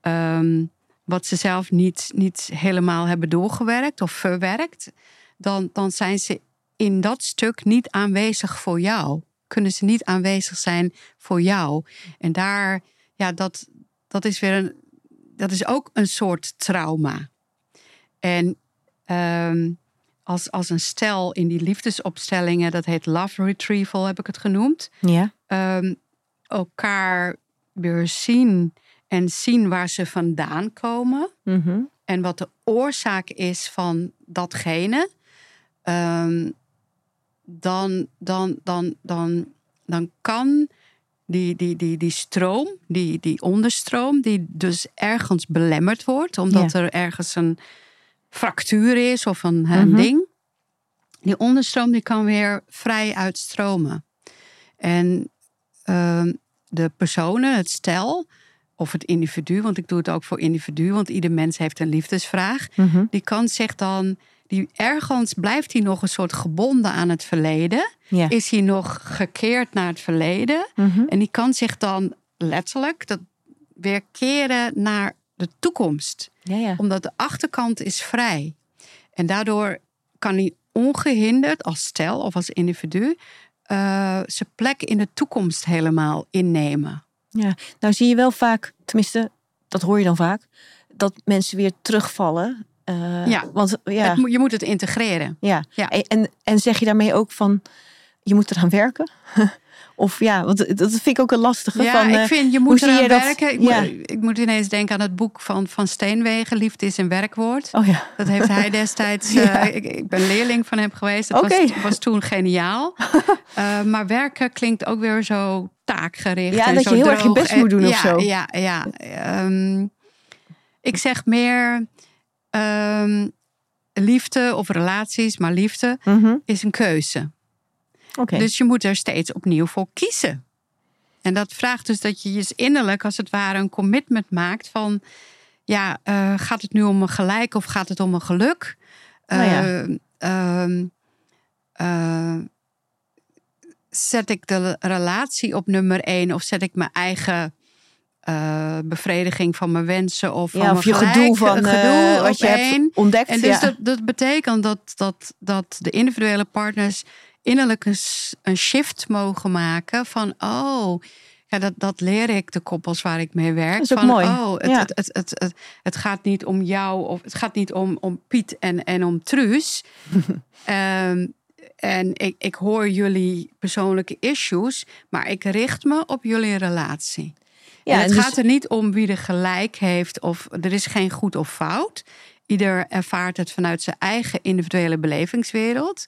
ehm, wat ze zelf niet, niet helemaal hebben doorgewerkt of verwerkt. Dan, dan zijn ze in dat stuk niet aanwezig voor jou. Kunnen ze niet aanwezig zijn voor jou. En daar, ja, dat, dat is weer een, dat is ook een soort trauma. En ehm, als, als een stel in die liefdesopstellingen, dat heet love retrieval, heb ik het genoemd. Ja. ehm, elkaar weer zien en zien waar ze vandaan komen Mhm. en wat de oorzaak is van datgene, ehm, dan, dan, dan, dan, dan kan die, die, die, die stroom, die, die onderstroom, die dus ergens belemmerd wordt, omdat er ergens een fractuur is of een, een Mhm. ding, die onderstroom die kan weer vrij uitstromen. En ehm, de personen, het stel, of het individu, want ik doe het ook voor individu, want ieder mens heeft een liefdesvraag. Mhm. Die kan zich dan, die ergens blijft hij nog een soort gebonden aan het verleden. Ja. Is hij nog gekeerd naar het verleden? Mhm. En die kan zich dan letterlijk dat weer keren naar de toekomst Ja, ja. omdat de achterkant is vrij. En daardoor kan hij ongehinderd als stel of als individu eh, zijn plek in de toekomst helemaal innemen. Ja, nou zie je wel vaak, tenminste, dat hoor je dan vaak, dat mensen weer terugvallen. Eh, Ja. Want ja, Het je moet het integreren. ja. Ja. En, en, zeg je daarmee ook van, je moet eraan werken? of ja, want dat vind ik ook een lastige. Ja, van, eh, ik vind je moet eraan je werken. Ik, Ja. moet, ik moet ineens denken aan het boek van, van Steenwegen, Liefde is een werkwoord. Oh ja, Dat heeft hij destijds. Ja. eh, ik, ik ben leerling van hem geweest. Dat was, was toen geniaal. Eh, maar werken klinkt ook weer zo taakgericht. Ja, en dat je heel erg je best moet doen En- of zo. Ja, ja. Ehm, ik zeg meer ehm, liefde of relaties, maar liefde Mhm. is een keuze. Dus je moet er steeds opnieuw voor kiezen. En dat vraagt dus dat je je innerlijk als het ware een commitment maakt van... ja, eh, gaat het nu om een gelijk of gaat het om een geluk? Nou ja. Ehm, eh, zet ik de relatie op nummer één of zet ik mijn eigen uh, bevrediging van mijn wensen of ja, van of je gedoe van gedoe eh, wat je één. hebt ontdekt. En dus ja. dat, dat betekent dat, dat, dat de individuele partners innerlijk een, shift mogen maken van oh. Ja, dat, dat leer ik de koppels waar ik mee werk. Dat is ook van, mooi. Oh, het, Ja. het, het, het, het, het gaat niet om jou of het gaat niet om, om Piet en, en om Truus. Ehm, en ik, ik hoor jullie persoonlijke issues, maar ik richt me op jullie relatie. Ja, en het en dus- gaat er niet om wie er gelijk heeft of er is geen goed of fout. Ieder ervaart het vanuit zijn eigen individuele belevingswereld.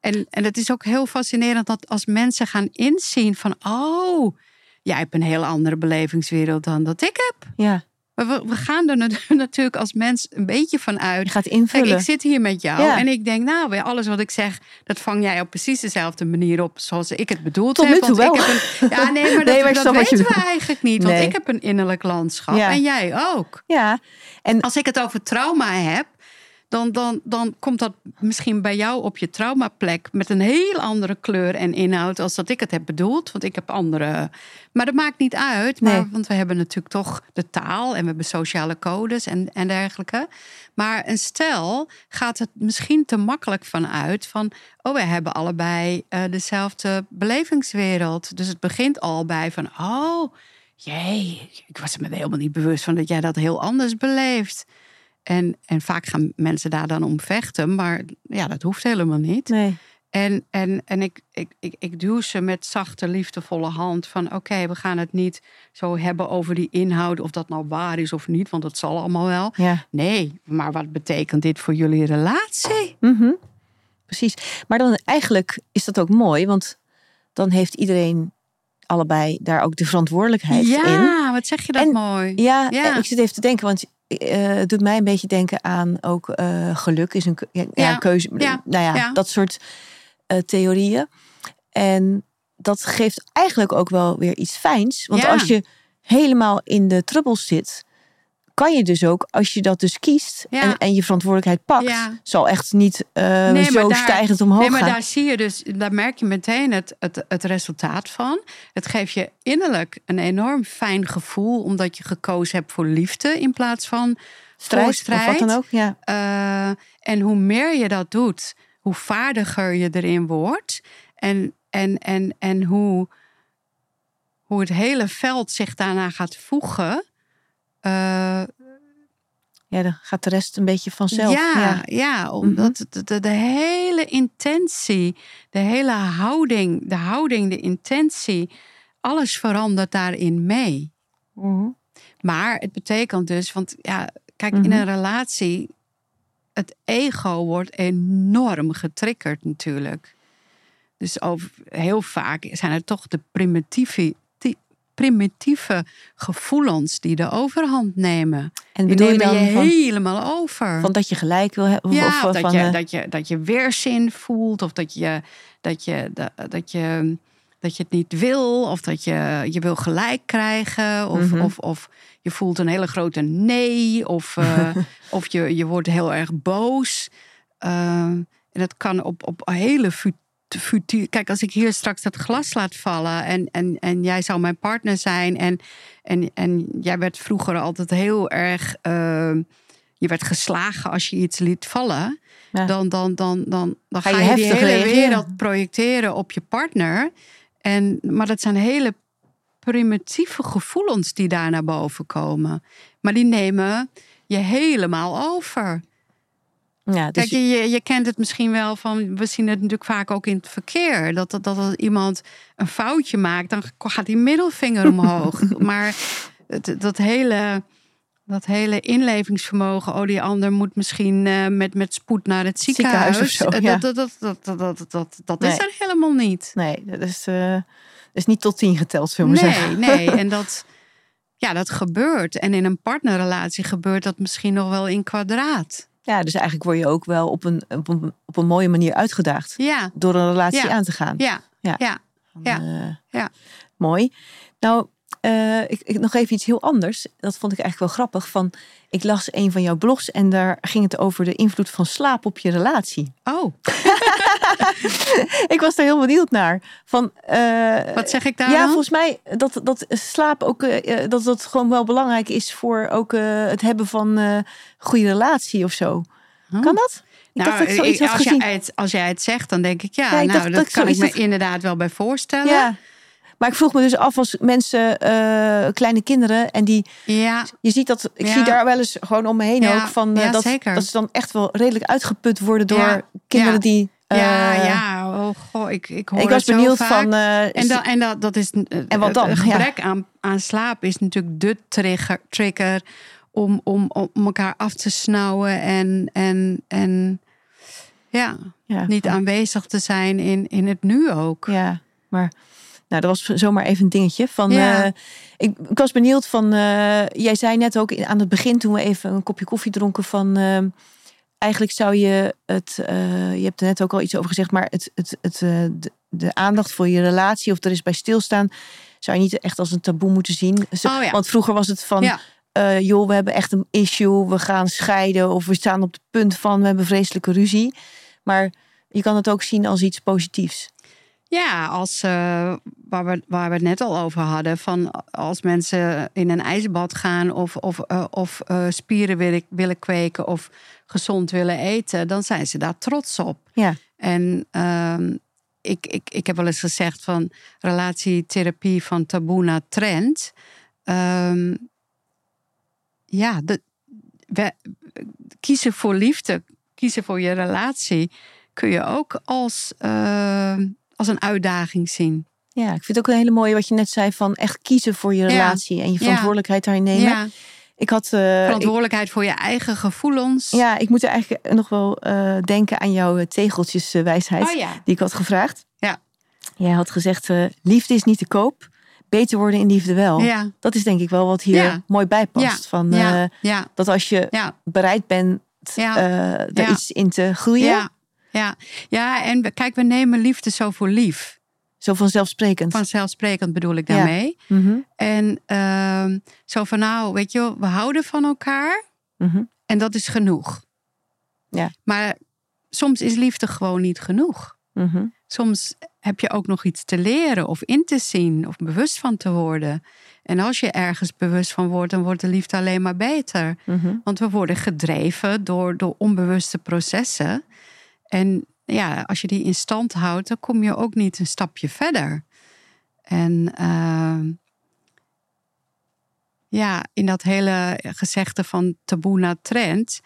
En, en het is ook heel fascinerend dat als mensen gaan inzien van... oh, jij hebt een heel andere belevingswereld dan dat ik heb. ja, Maar we, we gaan er nat- natuurlijk als mens een beetje van je uit. gaat Kijk, invullen. ik zit hier met jou Ja. en ik denk, nou, bij alles wat ik zeg, dat vang jij op precies dezelfde manier op zoals ik het bedoeld Tot heb. nu toe Want ik wel. heb een- ja, nee, maar dat, Nee, maar je weten we eigenlijk niet. Want Nee. ik heb een innerlijk landschap Ja. en jij ook. ja, en Als ik het over trauma heb, dan, dan, dan komt dat misschien bij jou op je traumaplek met een heel andere kleur en inhoud als dat ik het heb bedoeld. Want ik heb andere. Maar dat maakt niet uit. Maar, Nee. Want we hebben natuurlijk toch de taal en we hebben sociale codes en, en dergelijke. Maar een stel gaat het misschien te makkelijk vanuit van. Oh, wij hebben allebei eh, dezelfde belevingswereld. Dus het begint al bij van. Oh, jee, ik was me helemaal niet bewust van dat jij dat heel anders beleeft. En, en vaak gaan mensen daar dan om vechten, maar ja, dat hoeft helemaal niet. nee. En, en, en ik, ik, ik, ik duw ze met zachte, liefdevolle hand van oké, we gaan het niet zo hebben over die inhoud, of dat nou waar is of niet, want dat zal allemaal wel. Ja, Nee, maar wat betekent dit voor jullie relatie? mhm. precies. Maar dan eigenlijk is dat ook mooi, want dan heeft iedereen allebei daar ook de verantwoordelijkheid in. Ja, wat zeg je dat En- mooi. Ja, Ja. en ik zit even te denken, want eh, het doet mij een beetje denken aan ook eh, geluk is een, ja, Ja, een keuze. ja, Nou ja, dat soort eh, theorieën. En dat geeft eigenlijk ook wel weer iets fijns. Want als je helemaal in de trubbels zit, kan je dus ook, als je dat dus kiest Ja. en, en je verantwoordelijkheid pakt, Ja. zal echt niet Nee, maar zo daar- stijgend omhoog Nee, maar gaan. daar zie je dus, daar merk je meteen het, het, het resultaat van. Het geeft je innerlijk een enorm fijn gevoel, omdat je gekozen hebt voor liefde in plaats van strijd, voor of strijd. wat dan ook. Ja. Eh, en hoe meer je dat doet, hoe vaardiger je erin wordt. En, en, en, en hoe, hoe het hele veld zich daarna gaat voegen. Eh, ja, dan gaat de rest een beetje vanzelf. ja, ja. ja. omdat de, de, de hele intentie, de hele houding, de houding, de intentie, alles verandert daarin mee. Mhm. Maar het betekent dus, want ja, kijk, Mhm. in een relatie, het ego wordt enorm getriggerd natuurlijk. Dus over, heel vaak zijn het toch de primitieve, primitieve gevoelens die de overhand nemen. En Die je nemen dan je van, helemaal over. van dat je gelijk wil hebben? Ja, of, of of dat, van, je, eh, dat, je, dat je weerzin voelt. Of dat je, dat, je, dat, dat, je, dat je het niet wil. Of dat je, je wil gelijk krijgen. Of, Mhm. of, of je voelt een hele grote nee. Of, eh, of je, je wordt heel erg boos. Eh, en dat kan op, op hele fu- Kijk, als ik hier straks dat glas laat vallen... en, en, en jij zou mijn partner zijn... en, en, en jij werd vroeger altijd heel erg... eh, je werd geslagen als je iets liet vallen. Ja. Dan, dan, dan, dan, dan Ga ga je die hele reageren. wereld projecteren op je partner. En, maar dat zijn hele primitieve gevoelens die daar naar boven komen. Maar die nemen je helemaal over. Ja, dus, Kijk, je, je, kent het misschien wel van. We zien het natuurlijk vaak ook in het verkeer. Dat, dat, dat als iemand een foutje maakt, dan gaat die middelvinger omhoog. maar het, dat hele. Dat hele inlevingsvermogen, oh, die ander moet misschien eh, met, met spoed naar het Ziekenhuis ziekenhuis. of zo, Eh, ja. dat, dat, dat, dat, dat, dat, dat Nee. is er helemaal niet. nee, dat is, dat is niet tot tien geteld, zullen we maar zeggen. Nee, nee. En dat, ja, dat gebeurt. En in een partnerrelatie gebeurt dat misschien nog wel in kwadraat. Ja, dus eigenlijk word je ook wel op een, op een, op een mooie manier uitgedaagd. Ja, Door een relatie Ja. aan te gaan. ja, Ja. ja, eh, ja. Mooi. Nou, uh, ik, ik, nog even iets heel anders. Dat vond ik eigenlijk wel grappig. Van, ik las een van jouw blogs en daar ging het over de invloed van slaap op je relatie. Oh. ik was daar heel benieuwd naar. Van, uh, Wat zeg ik daar? Ja, volgens mij dat, dat slaap ook uh, dat dat gewoon wel belangrijk is voor ook het hebben van een goede relatie of zo. Oh. Kan dat? Ik nou, dacht dat ik zoiets had als, gezien. Jij het, als jij het zegt, dan denk ik ja, nou, dat, dat kan ik me inderdaad wel bij voorstellen. Ja. Maar ik vroeg me dus af als mensen, uh, kleine kinderen, en die. Ja. Je ziet dat, ik zie daar wel eens gewoon om me heen ook van uh, dat, dat ze dan echt wel redelijk uitgeput worden door kinderen die. Uh, ja, ja, oh goh, ik, ik hoor Ik was benieuwd van. en, dat, en dat, dat is. en wat dan? Een gebrek aan, aan slaap is natuurlijk de trigger, trigger om, om, om elkaar af te snauwen en, en, en ja, niet aanwezig te zijn in, in het nu ook. Ja, maar nou, dat was zomaar even een dingetje. Van, ja. uh, ik, ik, was benieuwd van, uh, jij zei net ook aan het begin toen we even een kopje koffie dronken van, uh, eigenlijk zou je het, je hebt er net ook al iets over gezegd, maar het, het, het, de, de, aandacht voor je relatie of er is bij stilstaan, zou je niet echt als een taboe moeten zien. Oh, ja. Want vroeger was het van, ja. joh, we hebben echt een issue, we gaan scheiden of we staan op het punt van, we hebben vreselijke ruzie. Maar je kan het ook zien als iets positiefs. Ja, als, uh, waar, we, waar we het net al over hadden. Van als mensen in een ijsbad gaan of, of, uh, of uh, spieren willen, willen kweken of gezond willen eten, dan zijn ze daar trots op. Ja. En um, ik, ik, ik heb wel eens gezegd van relatietherapie van taboe naar trend. Um, ja, de, we, kiezen voor liefde, kiezen voor je relatie, kun je ook als als een uitdaging zien. Ja, ik vind het ook een hele mooie wat je net zei van echt kiezen voor je relatie en je verantwoordelijkheid daarin nemen. Ja. Ik had, uh, Verantwoordelijkheid voor je eigen gevoelens. Ja, ik moet er eigenlijk nog wel uh, denken aan jouw tegeltjeswijsheid uh, oh, die ik had gevraagd. Ja. Jij had gezegd, uh, liefde is niet te koop, beter worden in liefde wel. Ja. Dat is denk ik wel wat hier mooi bij past. Van, ja. Dat als je bereid bent er iets in te groeien, ja, ja en kijk, we nemen liefde zo voor lief. Zo vanzelfsprekend. Vanzelfsprekend bedoel ik daarmee. Ja. Mhm. En uh, zo van nou, weet je, we houden van elkaar. Mhm. En dat is genoeg. Ja. Maar soms is liefde gewoon niet genoeg. Mhm. Soms heb je ook nog iets te leren of in te zien of bewust van te worden. En als je ergens bewust van wordt, dan wordt de liefde alleen maar beter. Want we worden gedreven door, door onbewuste processen. En ja, als je die in stand houdt, dan kom je ook niet een stapje verder. En uh, ja, in dat hele gezegde van taboe naar trend,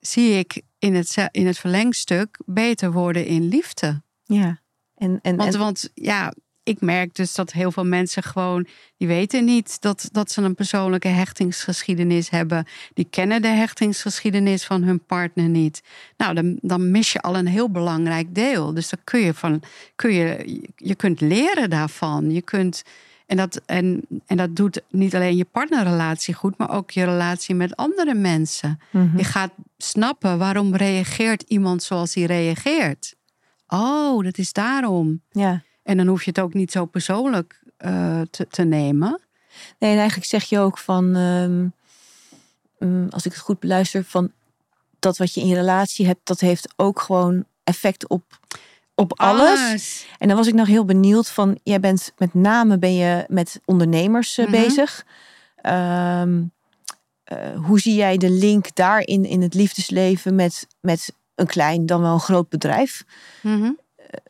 zie ik in het, in het verlengstuk beter worden in liefde. Ja. En, en, want, want ja, ik merk dus dat heel veel mensen gewoon, die weten niet dat, dat ze een persoonlijke hechtingsgeschiedenis hebben. Die kennen de hechtingsgeschiedenis van hun partner niet. Nou, dan, dan mis je al een heel belangrijk deel. Dus dan kun je van, kun je, je kunt leren daarvan. Je kunt, en dat, en, en dat doet niet alleen je partnerrelatie goed, maar ook je relatie met andere mensen. Mhm. Je gaat snappen waarom reageert iemand zoals hij reageert. Oh, dat is daarom. Ja. En dan hoef je het ook niet zo persoonlijk uh, te, te, nemen. Nee, en eigenlijk zeg je ook van, um, als ik het goed beluister, van dat wat je in je relatie hebt, dat heeft ook gewoon effect op, op alles. En dan was ik nog heel benieuwd van, jij bent met name ben je met ondernemers uh, bezig. Um, uh, hoe zie jij de link daarin in het liefdesleven met, met een klein dan wel een groot bedrijf? Mm -hmm.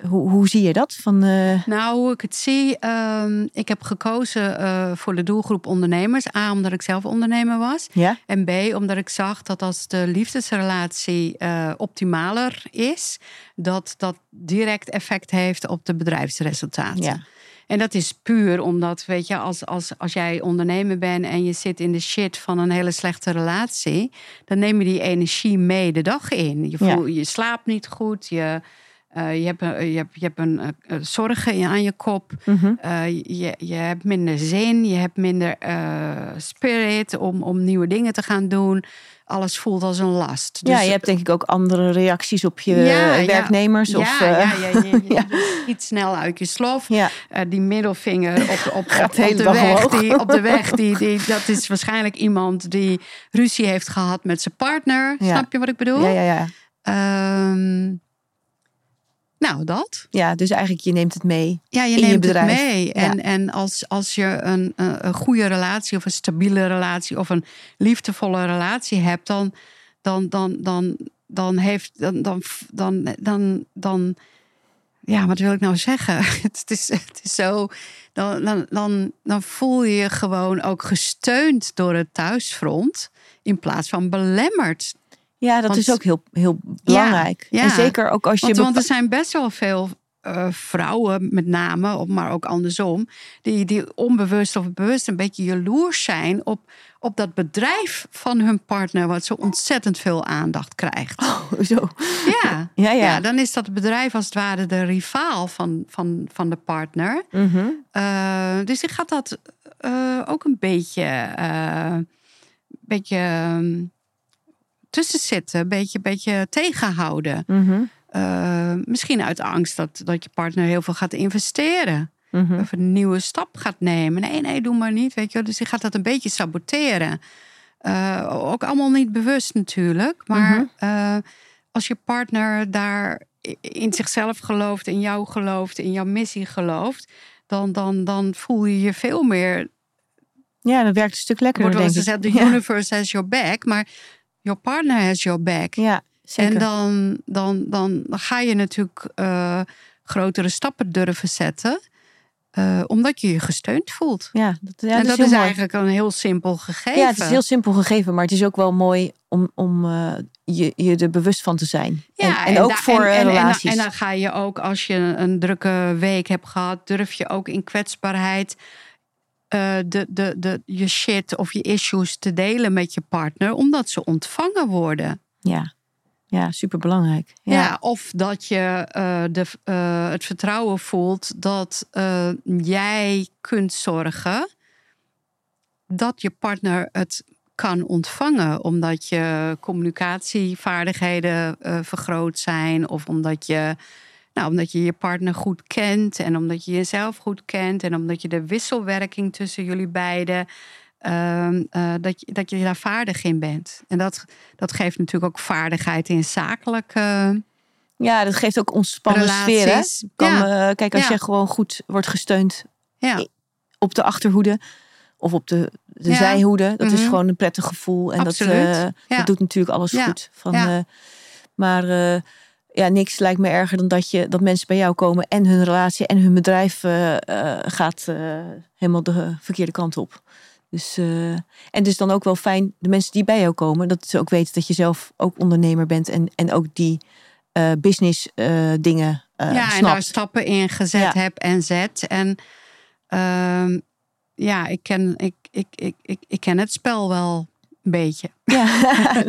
Hoe, hoe zie je dat? Van, uh... Nou, hoe ik het zie, uh, ik heb gekozen uh, voor de doelgroep ondernemers. A, omdat ik zelf ondernemer was. Ja? En B, omdat ik zag dat als de liefdesrelatie uh, optimaler is, dat dat direct effect heeft op de bedrijfsresultaten. Ja. En dat is puur omdat, weet je, als, als, als jij ondernemer bent en je zit in de shit van een hele slechte relatie, dan neem je die energie mee de dag in. Je, voel, ja. je slaapt niet goed, je Uh, je, hebt, je, hebt, je hebt een uh, zorgen aan je kop. Mhm. je, je hebt minder zin. Je hebt minder spirit om, om nieuwe dingen te gaan doen alles voelt als een last. Dus, ja, je hebt denk ik ook andere reacties op je werknemers. Ja, of, ja, ja, ja, je, je, iets snel uit je slof. Die middelvinger op, op, op, op, op de weg, die, op de weg die, die, dat is waarschijnlijk iemand die ruzie heeft gehad met zijn partner. Snap je wat ik bedoel? Ja, ja, ja. Um, nou, dat. Ja, dus eigenlijk je neemt het mee. Ja, je neemt je bedrijf. het mee. En, en als, als je een, een goede relatie of een stabiele relatie of een liefdevolle relatie hebt, dan, dan, dan, dan, dan heeft dan, dan, dan, dan, dan ja, wat wil ik nou zeggen? Het is, het is zo. Dan, dan, dan, dan voel je je gewoon ook gesteund door het thuisfront. In plaats van belemmerd ja, dat is ook heel, heel belangrijk. Ja, En zeker ook als je. Want, want er zijn best wel veel uh, vrouwen, met name, maar ook andersom, die, die onbewust of bewust een beetje jaloers zijn op, op dat bedrijf van hun partner, wat zo ontzettend veel aandacht krijgt. Oh, zo. Ja, ja, ja. ja dan is dat bedrijf als het ware de rivaal van, van, van de partner. Mm -hmm. uh, dus ik gaat dat uh, ook een beetje. beetje tussen zitten, een beetje, beetje tegenhouden. Mm -hmm. uh, misschien uit angst dat, dat je partner heel veel gaat investeren. Mm -hmm. Of een nieuwe stap gaat nemen. Nee, nee, doe maar niet. Weet je, dus je gaat dat een beetje saboteren. Uh, ook allemaal niet bewust natuurlijk. Maar Mhm. uh, als je partner daar in zichzelf gelooft, in jou gelooft, in jouw missie gelooft, dan, dan, dan voel je je veel meer. Ja, dat werkt een stuk lekkerder. Wordt wel eens gezegd: the ja. universe has your back. Maar your partner has your back. ja, zeker. En dan, dan, dan, ga je natuurlijk uh, grotere stappen durven zetten. Uh, omdat je je gesteund voelt. Ja, dat, ja, en dat, dat is, eigenlijk een heel simpel gegeven. Ja, het is heel simpel gegeven, maar het is ook wel mooi om, om uh, je, je er bewust van te zijn. Ja, en, en ook da- voor en, relaties. En, dan ga je ook, als je een drukke week hebt gehad, durf je ook in kwetsbaarheid uh, de, de, de, je shit of je issues te delen met je partner, omdat ze ontvangen worden. ja. ja, superbelangrijk. Ja. Ja, of dat je uh, de, uh, het vertrouwen voelt dat jij kunt zorgen dat je partner het kan ontvangen, omdat je communicatievaardigheden vergroot zijn, of omdat je, nou, omdat je je partner goed kent en omdat je jezelf goed kent en omdat je de wisselwerking tussen jullie beiden uh, uh, dat, je, dat je daar vaardig in bent. En dat, dat geeft natuurlijk ook vaardigheid in zakelijke. Ja, dat geeft ook ontspannen sfeer. Hè? Kan, ja. uh, kijk, als ja. je gewoon goed wordt gesteund ja. op de achterhoede of op de, de zijhoede, dat Mhm. mm -hmm. is gewoon een prettig gevoel. En dat, uh, dat doet natuurlijk alles goed. Van, maar ja, niks lijkt me erger dan dat, je, dat mensen bij jou komen en hun relatie en hun bedrijf gaat helemaal de verkeerde kant op. Dus, uh, en het is dan ook wel fijn, de mensen die bij jou komen, dat ze ook weten dat je zelf ook ondernemer bent en, en ook die uh, business uh, dingen ja, snapt. en daar stappen in gezet ja. heb en zet. En uh, ja, ik ken, ik, ik, ik, ik, ik ken het spel wel een beetje. Ja.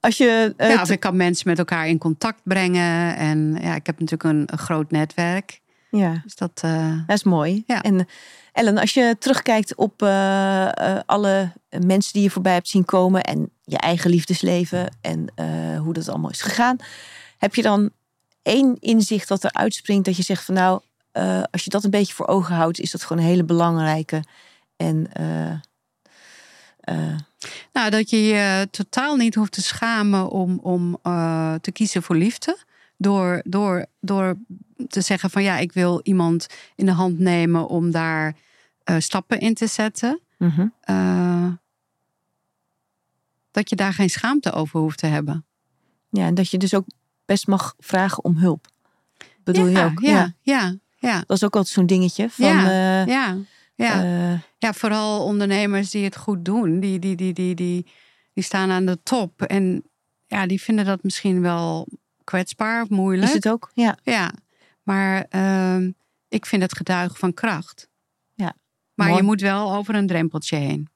Als je, ja, of ik kan mensen met elkaar in contact brengen. En ja, ik heb natuurlijk een, een groot netwerk. Ja, dus dat, uh, dat is mooi. Ja. En Ellen, als je terugkijkt op uh, uh, alle mensen die je voorbij hebt zien komen en je eigen liefdesleven en uh, hoe dat allemaal is gegaan, heb je dan één inzicht dat er uitspringt dat je zegt van nou, als je dat een beetje voor ogen houdt, is dat gewoon een hele belangrijke. En nou, dat je je totaal niet hoeft te schamen om, om te kiezen voor liefde. Door, door, door te zeggen van ja, ik wil iemand in de hand nemen om daar uh, stappen in te zetten. Mm -hmm. uh, dat je daar geen schaamte over hoeft te hebben. Ja, en dat je dus ook best mag vragen om hulp. Bedoel ja, je ook? Ja, ja, ja, ja. Dat is ook altijd zo'n dingetje. Van, ja, uh, ja, ja. ja, vooral ondernemers die het goed doen. Die, die, die, die, die, die staan aan de top. En ja, die vinden dat misschien wel kwetsbaar of moeilijk. Is het ook? Ja. Ja, maar uh, ik vind het getuigen van kracht. Ja. Maar Mooi. je moet wel over een drempeltje heen.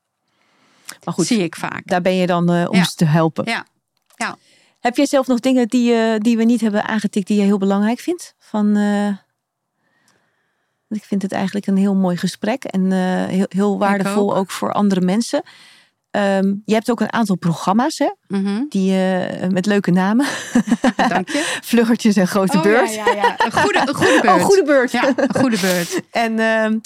Maar goed, zie ik vaak. Daar ben je dan uh, om ja. ze te helpen. Ja. ja. Heb jij zelf nog dingen die, uh, die we niet hebben aangetikt die je heel belangrijk vindt? Van, ik vind het eigenlijk een heel mooi gesprek en uh, heel, heel waardevol ook. ook. voor andere mensen. Um, je hebt ook een aantal programma's, hè? Mm -hmm. Die, uh, met leuke namen. Dank je. Vluggertjes en grote oh, beurt. Ja, ja, ja. Een, goede, een goede beurt. Oh, goede beurt. Ja, een goede beurt. en uh,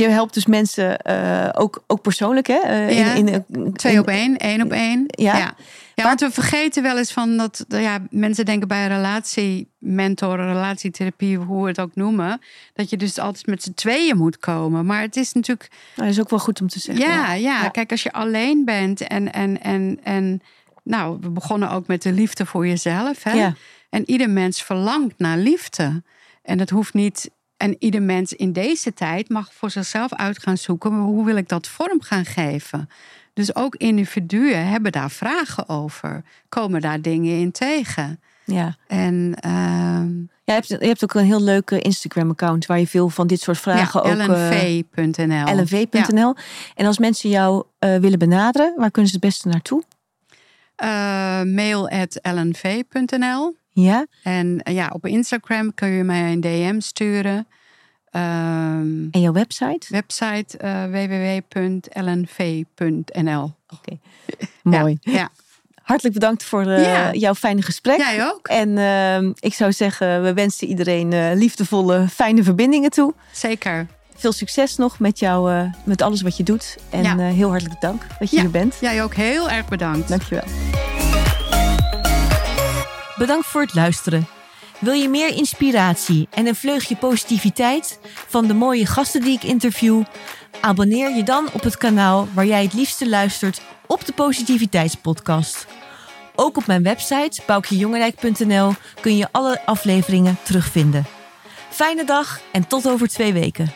je helpt dus mensen uh, ook, ook persoonlijk, hè? In, in, twee op één, één op één. Ja. Ja. Want we vergeten wel eens van dat ja, mensen denken bij een relatiementor, relatietherapie, hoe we het ook noemen, dat je dus altijd met z'n tweeën moet komen. Maar het is natuurlijk. Nou, dat is ook wel goed om te zeggen. Ja, ja, ja. kijk, als je alleen bent en, en, en, en nou, we begonnen ook met de liefde voor jezelf. Hè? Ja. En ieder mens verlangt naar liefde. En het hoeft niet. En ieder mens in deze tijd mag voor zichzelf uit gaan zoeken. Maar hoe wil ik dat vorm gaan geven? Dus ook individuen hebben daar vragen over. Komen daar dingen in tegen? Ja. En. Uh, ja, je, hebt, je hebt ook een heel leuke Instagram-account waar je veel van dit soort vragen ja, ook. lnv.nl. lnv.nl. En als mensen jou uh, willen benaderen, waar kunnen ze het beste naartoe? Uh, mail at lnv.nl. Ja. En ja, op Instagram kun je mij een DM sturen. Um, en jouw website? Website uh, www.lnv.nl. Oké, okay. mooi. Ja, ja. Hartelijk bedankt voor uh, ja. jouw fijne gesprek. Jij ook. En uh, ik zou zeggen, we wensen iedereen uh, liefdevolle, fijne verbindingen toe. Zeker. Veel succes nog met jou, met alles wat je doet. En ja. heel hartelijk dank dat je hier bent. Jij ook heel erg bedankt. Dankjewel. Bedankt voor het luisteren. Wil je meer inspiratie en een vleugje positiviteit van de mooie gasten die ik interview? Abonneer je dan op het kanaal waar jij het liefste luistert op de Positiviteitspodcast. Ook op mijn website boukjejongerijk.nl kun je alle afleveringen terugvinden. Fijne dag en tot over twee weken.